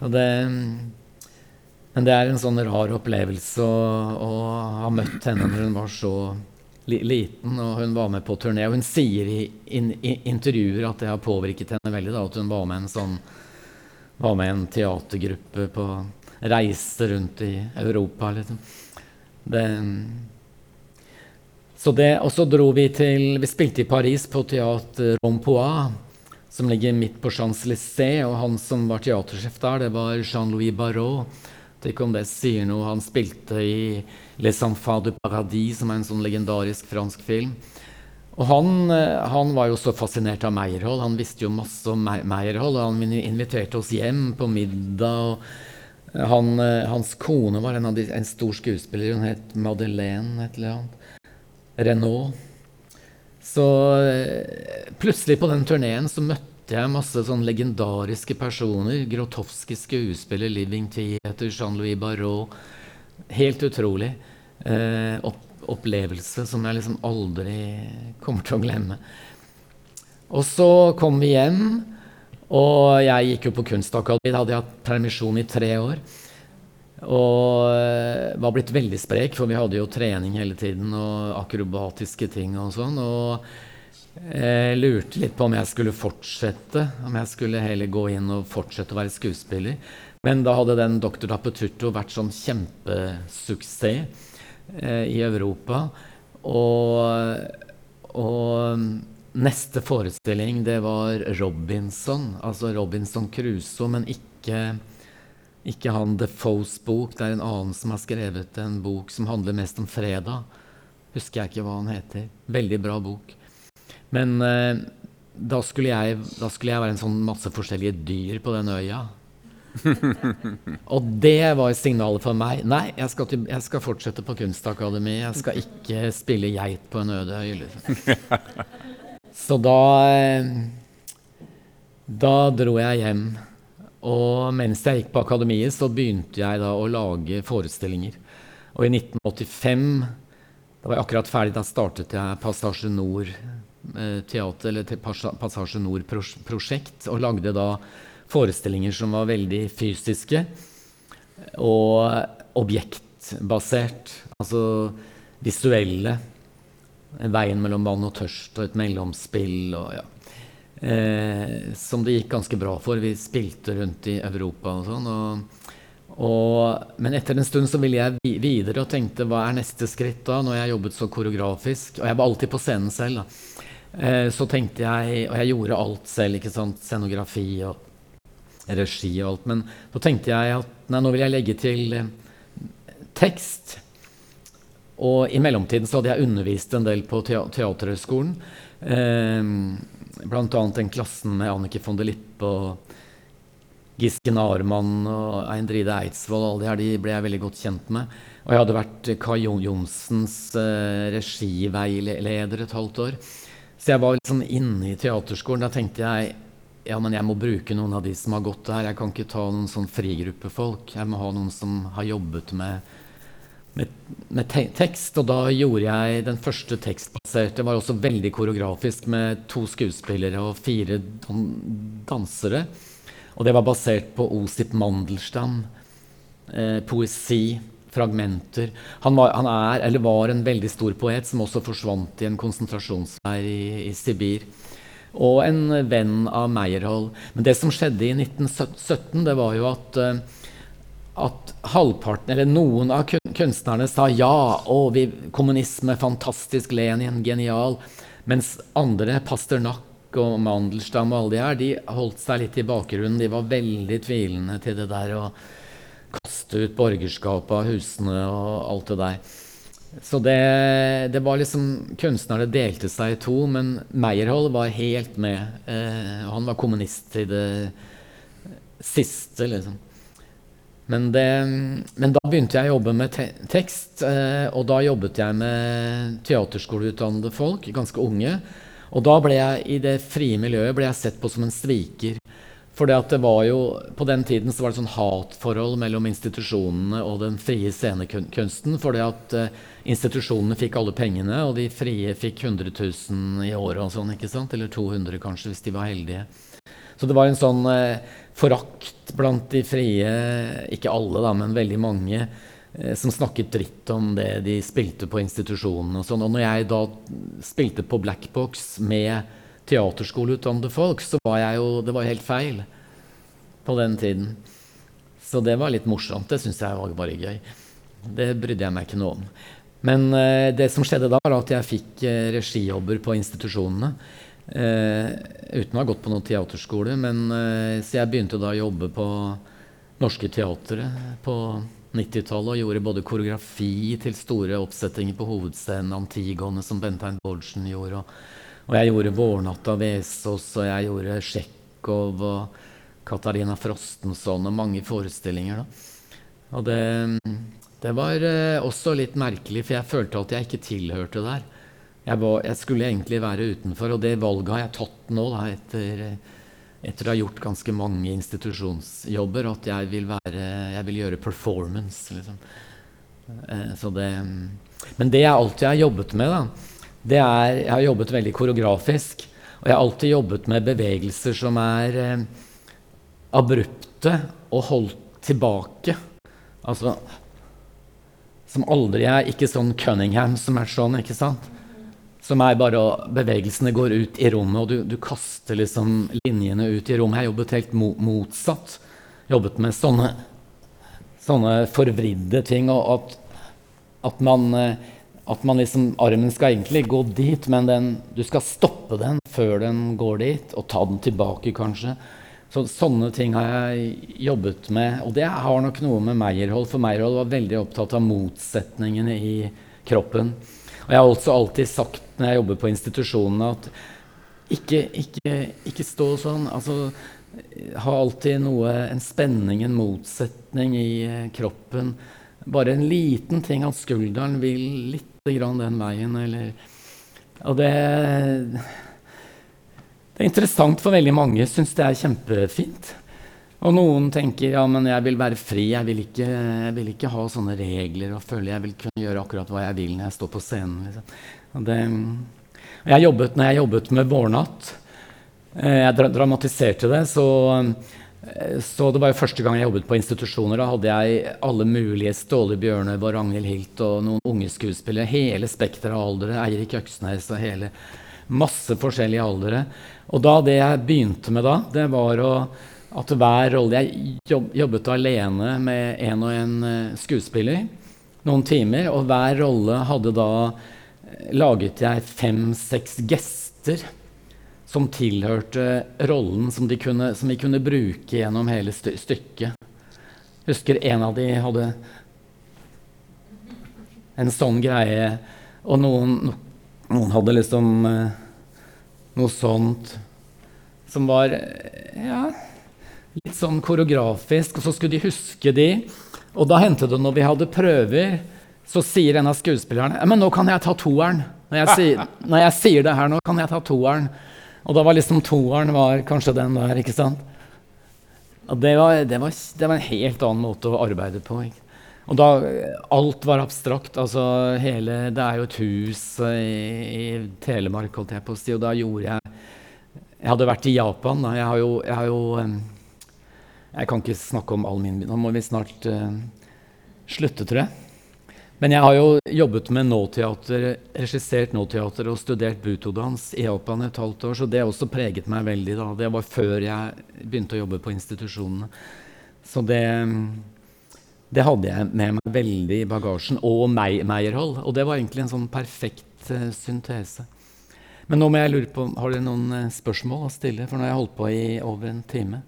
Men det er en sånn rar opplevelse å, å ha møtt henne når hun var så li, liten, og hun var med på turné. Og hun sier i, in, i intervjuer at det har påvirket henne veldig, da, at hun var med en sånn var med en teatergruppe på reise rundt i Europa, liksom. Det, så det, og så dro vi til Vi spilte i Paris på Teater Rompois, som ligger midt på Champs-Élysées. Og han som var teatersjef der, det var Jean-Louis Barrault. Ikke om det sier noe. Han spilte i Les Enfants du Paradis, som er en sånn legendarisk fransk film. Og han, eh, han, var jo så fascinert av Meyerhold. Han visste jo masse om Meyerhold. Og han inviterte oss hjem på middag. og eh, han, eh, Hans kone var en, de, en, stor skuespiller. Hun het Madeleine et eller annet. Renault. Så plutselig på den turneen så møtte jeg masse sånn legendariske personer. Grotowski skuespiller, Living Theater, Jean-Louis Barrault. Helt utrolig. Eh, opp opplevelse som jeg liksom aldri kommer til å glemme. Og så kom vi hjem, og jeg gikk jo på Kunstakademiet. Hadde jeg hatt permisjon i tre år. Og eh, var blitt veldig sprek, for vi hadde jo trening hele tiden og akrobatiske ting og sånn. Og jeg lurte litt på om jeg skulle fortsette, om jeg skulle heller gå inn og fortsette å være skuespiller. Men da hadde den Dr. Dapetutto vært sånn kjempesuksess eh, i Europa. Og, og, neste forestilling, det var Robinson. Altså Robinson Crusoe, men ikke, ikke han Defoes bok. Det er en annen som har skrevet en bok som handler mest om fredag. Husker jeg ikke hva han heter. Veldig bra bok. Men eh, da, skulle jeg, da skulle jeg være en sånn masse forskjellige dyr på den øya. og det var signalet for meg. Nei, jeg skal, til, jeg skal fortsette på Kunstakademiet. Jeg skal ikke spille geit på en øde øy. Liksom. Så da eh, Da dro jeg hjem. Og mens jeg gikk på akademiet, så begynte jeg da å lage forestillinger. Og i 1985, da var jeg akkurat ferdig, da startet jeg Passasje Nord eh, teater, eller Passasje Nord-prosjekt, og lagde da forestillinger som var veldig fysiske og objektbasert. Altså visuelle. Veien mellom vann og tørst og et mellomspill. Og, ja. Eh, som det gikk ganske bra for. Vi spilte rundt i Europa og sånn. Og, og, men etter en stund så ville jeg videre og tenkte hva er neste skritt da, når jeg jobbet så koreografisk? Og jeg var alltid på scenen selv. da. Eh, så tenkte jeg, og jeg gjorde alt selv, ikke sant, scenografi og regi og alt. Men så tenkte jeg at nei, nå vil jeg legge til eh, tekst. Og i mellomtiden så hadde jeg undervist en del på Teaterhøgskolen. Eh, annet den klassen med Annike von der Lippe og Gisken Narmann og Eindride Eidsvoll. Alle de her de ble jeg veldig godt kjent med. Og jeg hadde vært Kai Johnsens eh, regiveileder et halvt år. Så jeg var liksom inne i teaterskolen. Da tenkte jeg ja, men jeg må bruke noen av de som har gått der. Jeg kan ikke ta noen sånn frigruppefolk. Jeg må ha noen som har jobbet med, med, med te tekst. Og da gjorde jeg den første tekstbaserte. var også veldig koreografisk med to skuespillere og fire dansere. Og det var basert på Osip Mandelstam. Eh, poesi, fragmenter. Han var, han er, eller var en veldig stor poet som også forsvant i en konsentrasjonsleir i, i Sibir og en venn av Meyerhold. Men det som skjedde i 1917, det var jo at, eh, at halvparten, eller noen av kunstnerne sa ja, og vi, kommunisme, fantastisk, Lenin, genial. Mens andre, Pasternak og Mandelstam og alle de her, de holdt seg litt i bakgrunnen. De var veldig tvilende til det der å kaste ut borgerskapet av husene og alt det der. Så det, det, var liksom Kunstnerne delte seg i to, men Meyerhold var helt med. Eh, han var kommunist i det siste, liksom. Men, det, men, da begynte jeg å jobbe med te tekst, eh, og da jobbet jeg med teaterskoleutdannede folk, ganske unge. Og da ble jeg i det frie miljøet ble jeg sett på som en sviker. For det var jo, på den tiden så var det sånn hatforhold mellom institusjonene og den frie scenekunsten. fordi at uh, institusjonene fikk alle pengene, og de frie fikk 100 000 i året og sånn, ikke sant? Eller 200 kanskje, hvis de var heldige. Så det var en sånn uh, forakt blant de frie, ikke alle da, men veldig mange, uh, som snakket dritt om det de spilte på institusjonene og sånn. Og når jeg da spilte på Blackbox med teaterskoleutdannede folk, så var jeg jo Det var helt feil på den tiden. Så det var litt morsomt. Det syns jeg var bare gøy. Det brydde jeg meg ikke noe om. Men uh, det som skjedde da, var at jeg fikk uh, regijobber på institusjonene. Uh, uten å ha gått på noen teaterskole. Men, så jeg begynte da å jobbe på Norske Teatre på 90-tallet og gjorde både koreografi til store oppsettinger på hovedscenen, Antigone, som Bentein Bolsen gjorde, og og jeg gjorde 'Vårnatta' Vesaas, og jeg gjorde 'Tsjekhov' og Katarina Frostenson og mange forestillinger. Da. Og det, det var eh, også litt merkelig, for jeg følte at jeg ikke tilhørte der. Jeg, var, jeg, skulle egentlig være utenfor, og det valget har jeg tatt nå, da, etter, etter å ha gjort ganske mange institusjonsjobber, at jeg vil, være, jeg vil gjøre performance. Liksom. Eh, det, men det jeg alltid har jobbet med, da, det er Jeg har jobbet veldig koreografisk. Og jeg har alltid jobbet med bevegelser som er eh, abrupte og holdt tilbake. Altså Som aldri er Ikke sånn Cunningham som er sånn, ikke sant? Som er bare at Bevegelsene går ut i rommet, og du, du kaster liksom linjene ut i rommet. Jeg jobbet helt mo motsatt. Jobbet med sånne, sånne forvridde ting. Og at, at man eh, at man liksom, armen skal egentlig gå dit, men den, du skal stoppe den før den går dit, og ta den tilbake, kanskje. Så, sånne ting har jeg jobbet med. Og det har nok noe med Meyerhold For Meyerhold var veldig opptatt av motsetningene i kroppen. Og jeg har også alltid sagt når jeg jobber på institusjonene, at ikke, ikke, ikke stå sånn. Altså, ha alltid noe, en spenning, en motsetning i eh, kroppen. Bare en liten ting at skulderen vil litt grann den veien, eller Og det Det er interessant for veldig mange. Syns det er kjempefint. Og noen tenker ja, men jeg vil være fri. Jeg vil ikke, jeg vil ikke ha sånne regler og føle jeg vil kunne gjøre akkurat hva jeg vil når jeg står på scenen. Liksom. Og det, og jeg jobbet, når jeg jobbet med Vårnatt, eh, jeg dramatiserte det, så Eh, så det var jo første gang jeg jobbet på institusjoner. Da hadde jeg alle mulige Ståle Bjørnøv og Ragnhild Hilt og noen unge skuespillere. Hele spekteret av aldre. Eirik Øksnes og hele Masse forskjellige aldre. Og da det jeg begynte med da, det var å, at hver rolle Jeg jobbet alene med en og en eh, skuespiller noen timer, og hver rolle hadde da eh, laget jeg fem-seks gester som tilhørte rollen som, kunne, som, vi kunne bruke gjennom hele stykket. stykket. Husker en av de hadde en sånn greie, og noen, noen hadde liksom uh, noe sånt som var ja, litt sånn koreografisk, og så skulle de huske de. Og da hendte det når vi hadde prøver, så sier en av skuespillerne Men nå kan jeg ta toeren. Når jeg, sier, når jeg sier det her nå, kan jeg ta toeren. Og da var liksom toeren var kanskje den der, ikke sant? Og det var, det var, det var en helt annen måte å arbeide på. Ikke? Og da Alt var abstrakt. altså hele, Det er jo et hus i, i Telemark, holdt jeg på å si, og da gjorde jeg Jeg hadde vært i Japan. da, Jeg har jo, jeg, har jo, jeg kan ikke snakke om all min Nå må vi snart uh, slutte, tror jeg. Men jeg har jo jobbet med nåteater, regissert nåteater og studert butodans i Japan et halvt år, så det har også preget meg veldig. da. Det var før jeg begynte å jobbe på institusjonene. Så det, det hadde jeg med meg veldig i bagasjen. Og Meierhold. Og det var egentlig en sånn perfekt uh, syntese. Men nå må jeg lure på, har dere noen uh, spørsmål å stille? For nå har jeg holdt på i over en time.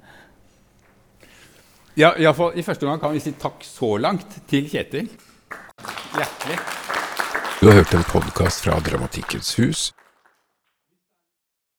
Ja, i, fall, I første gang kan vi si takk så langt til Kjetil. Hjertelig. Du har hørt en podkast fra Dramatikkens hus.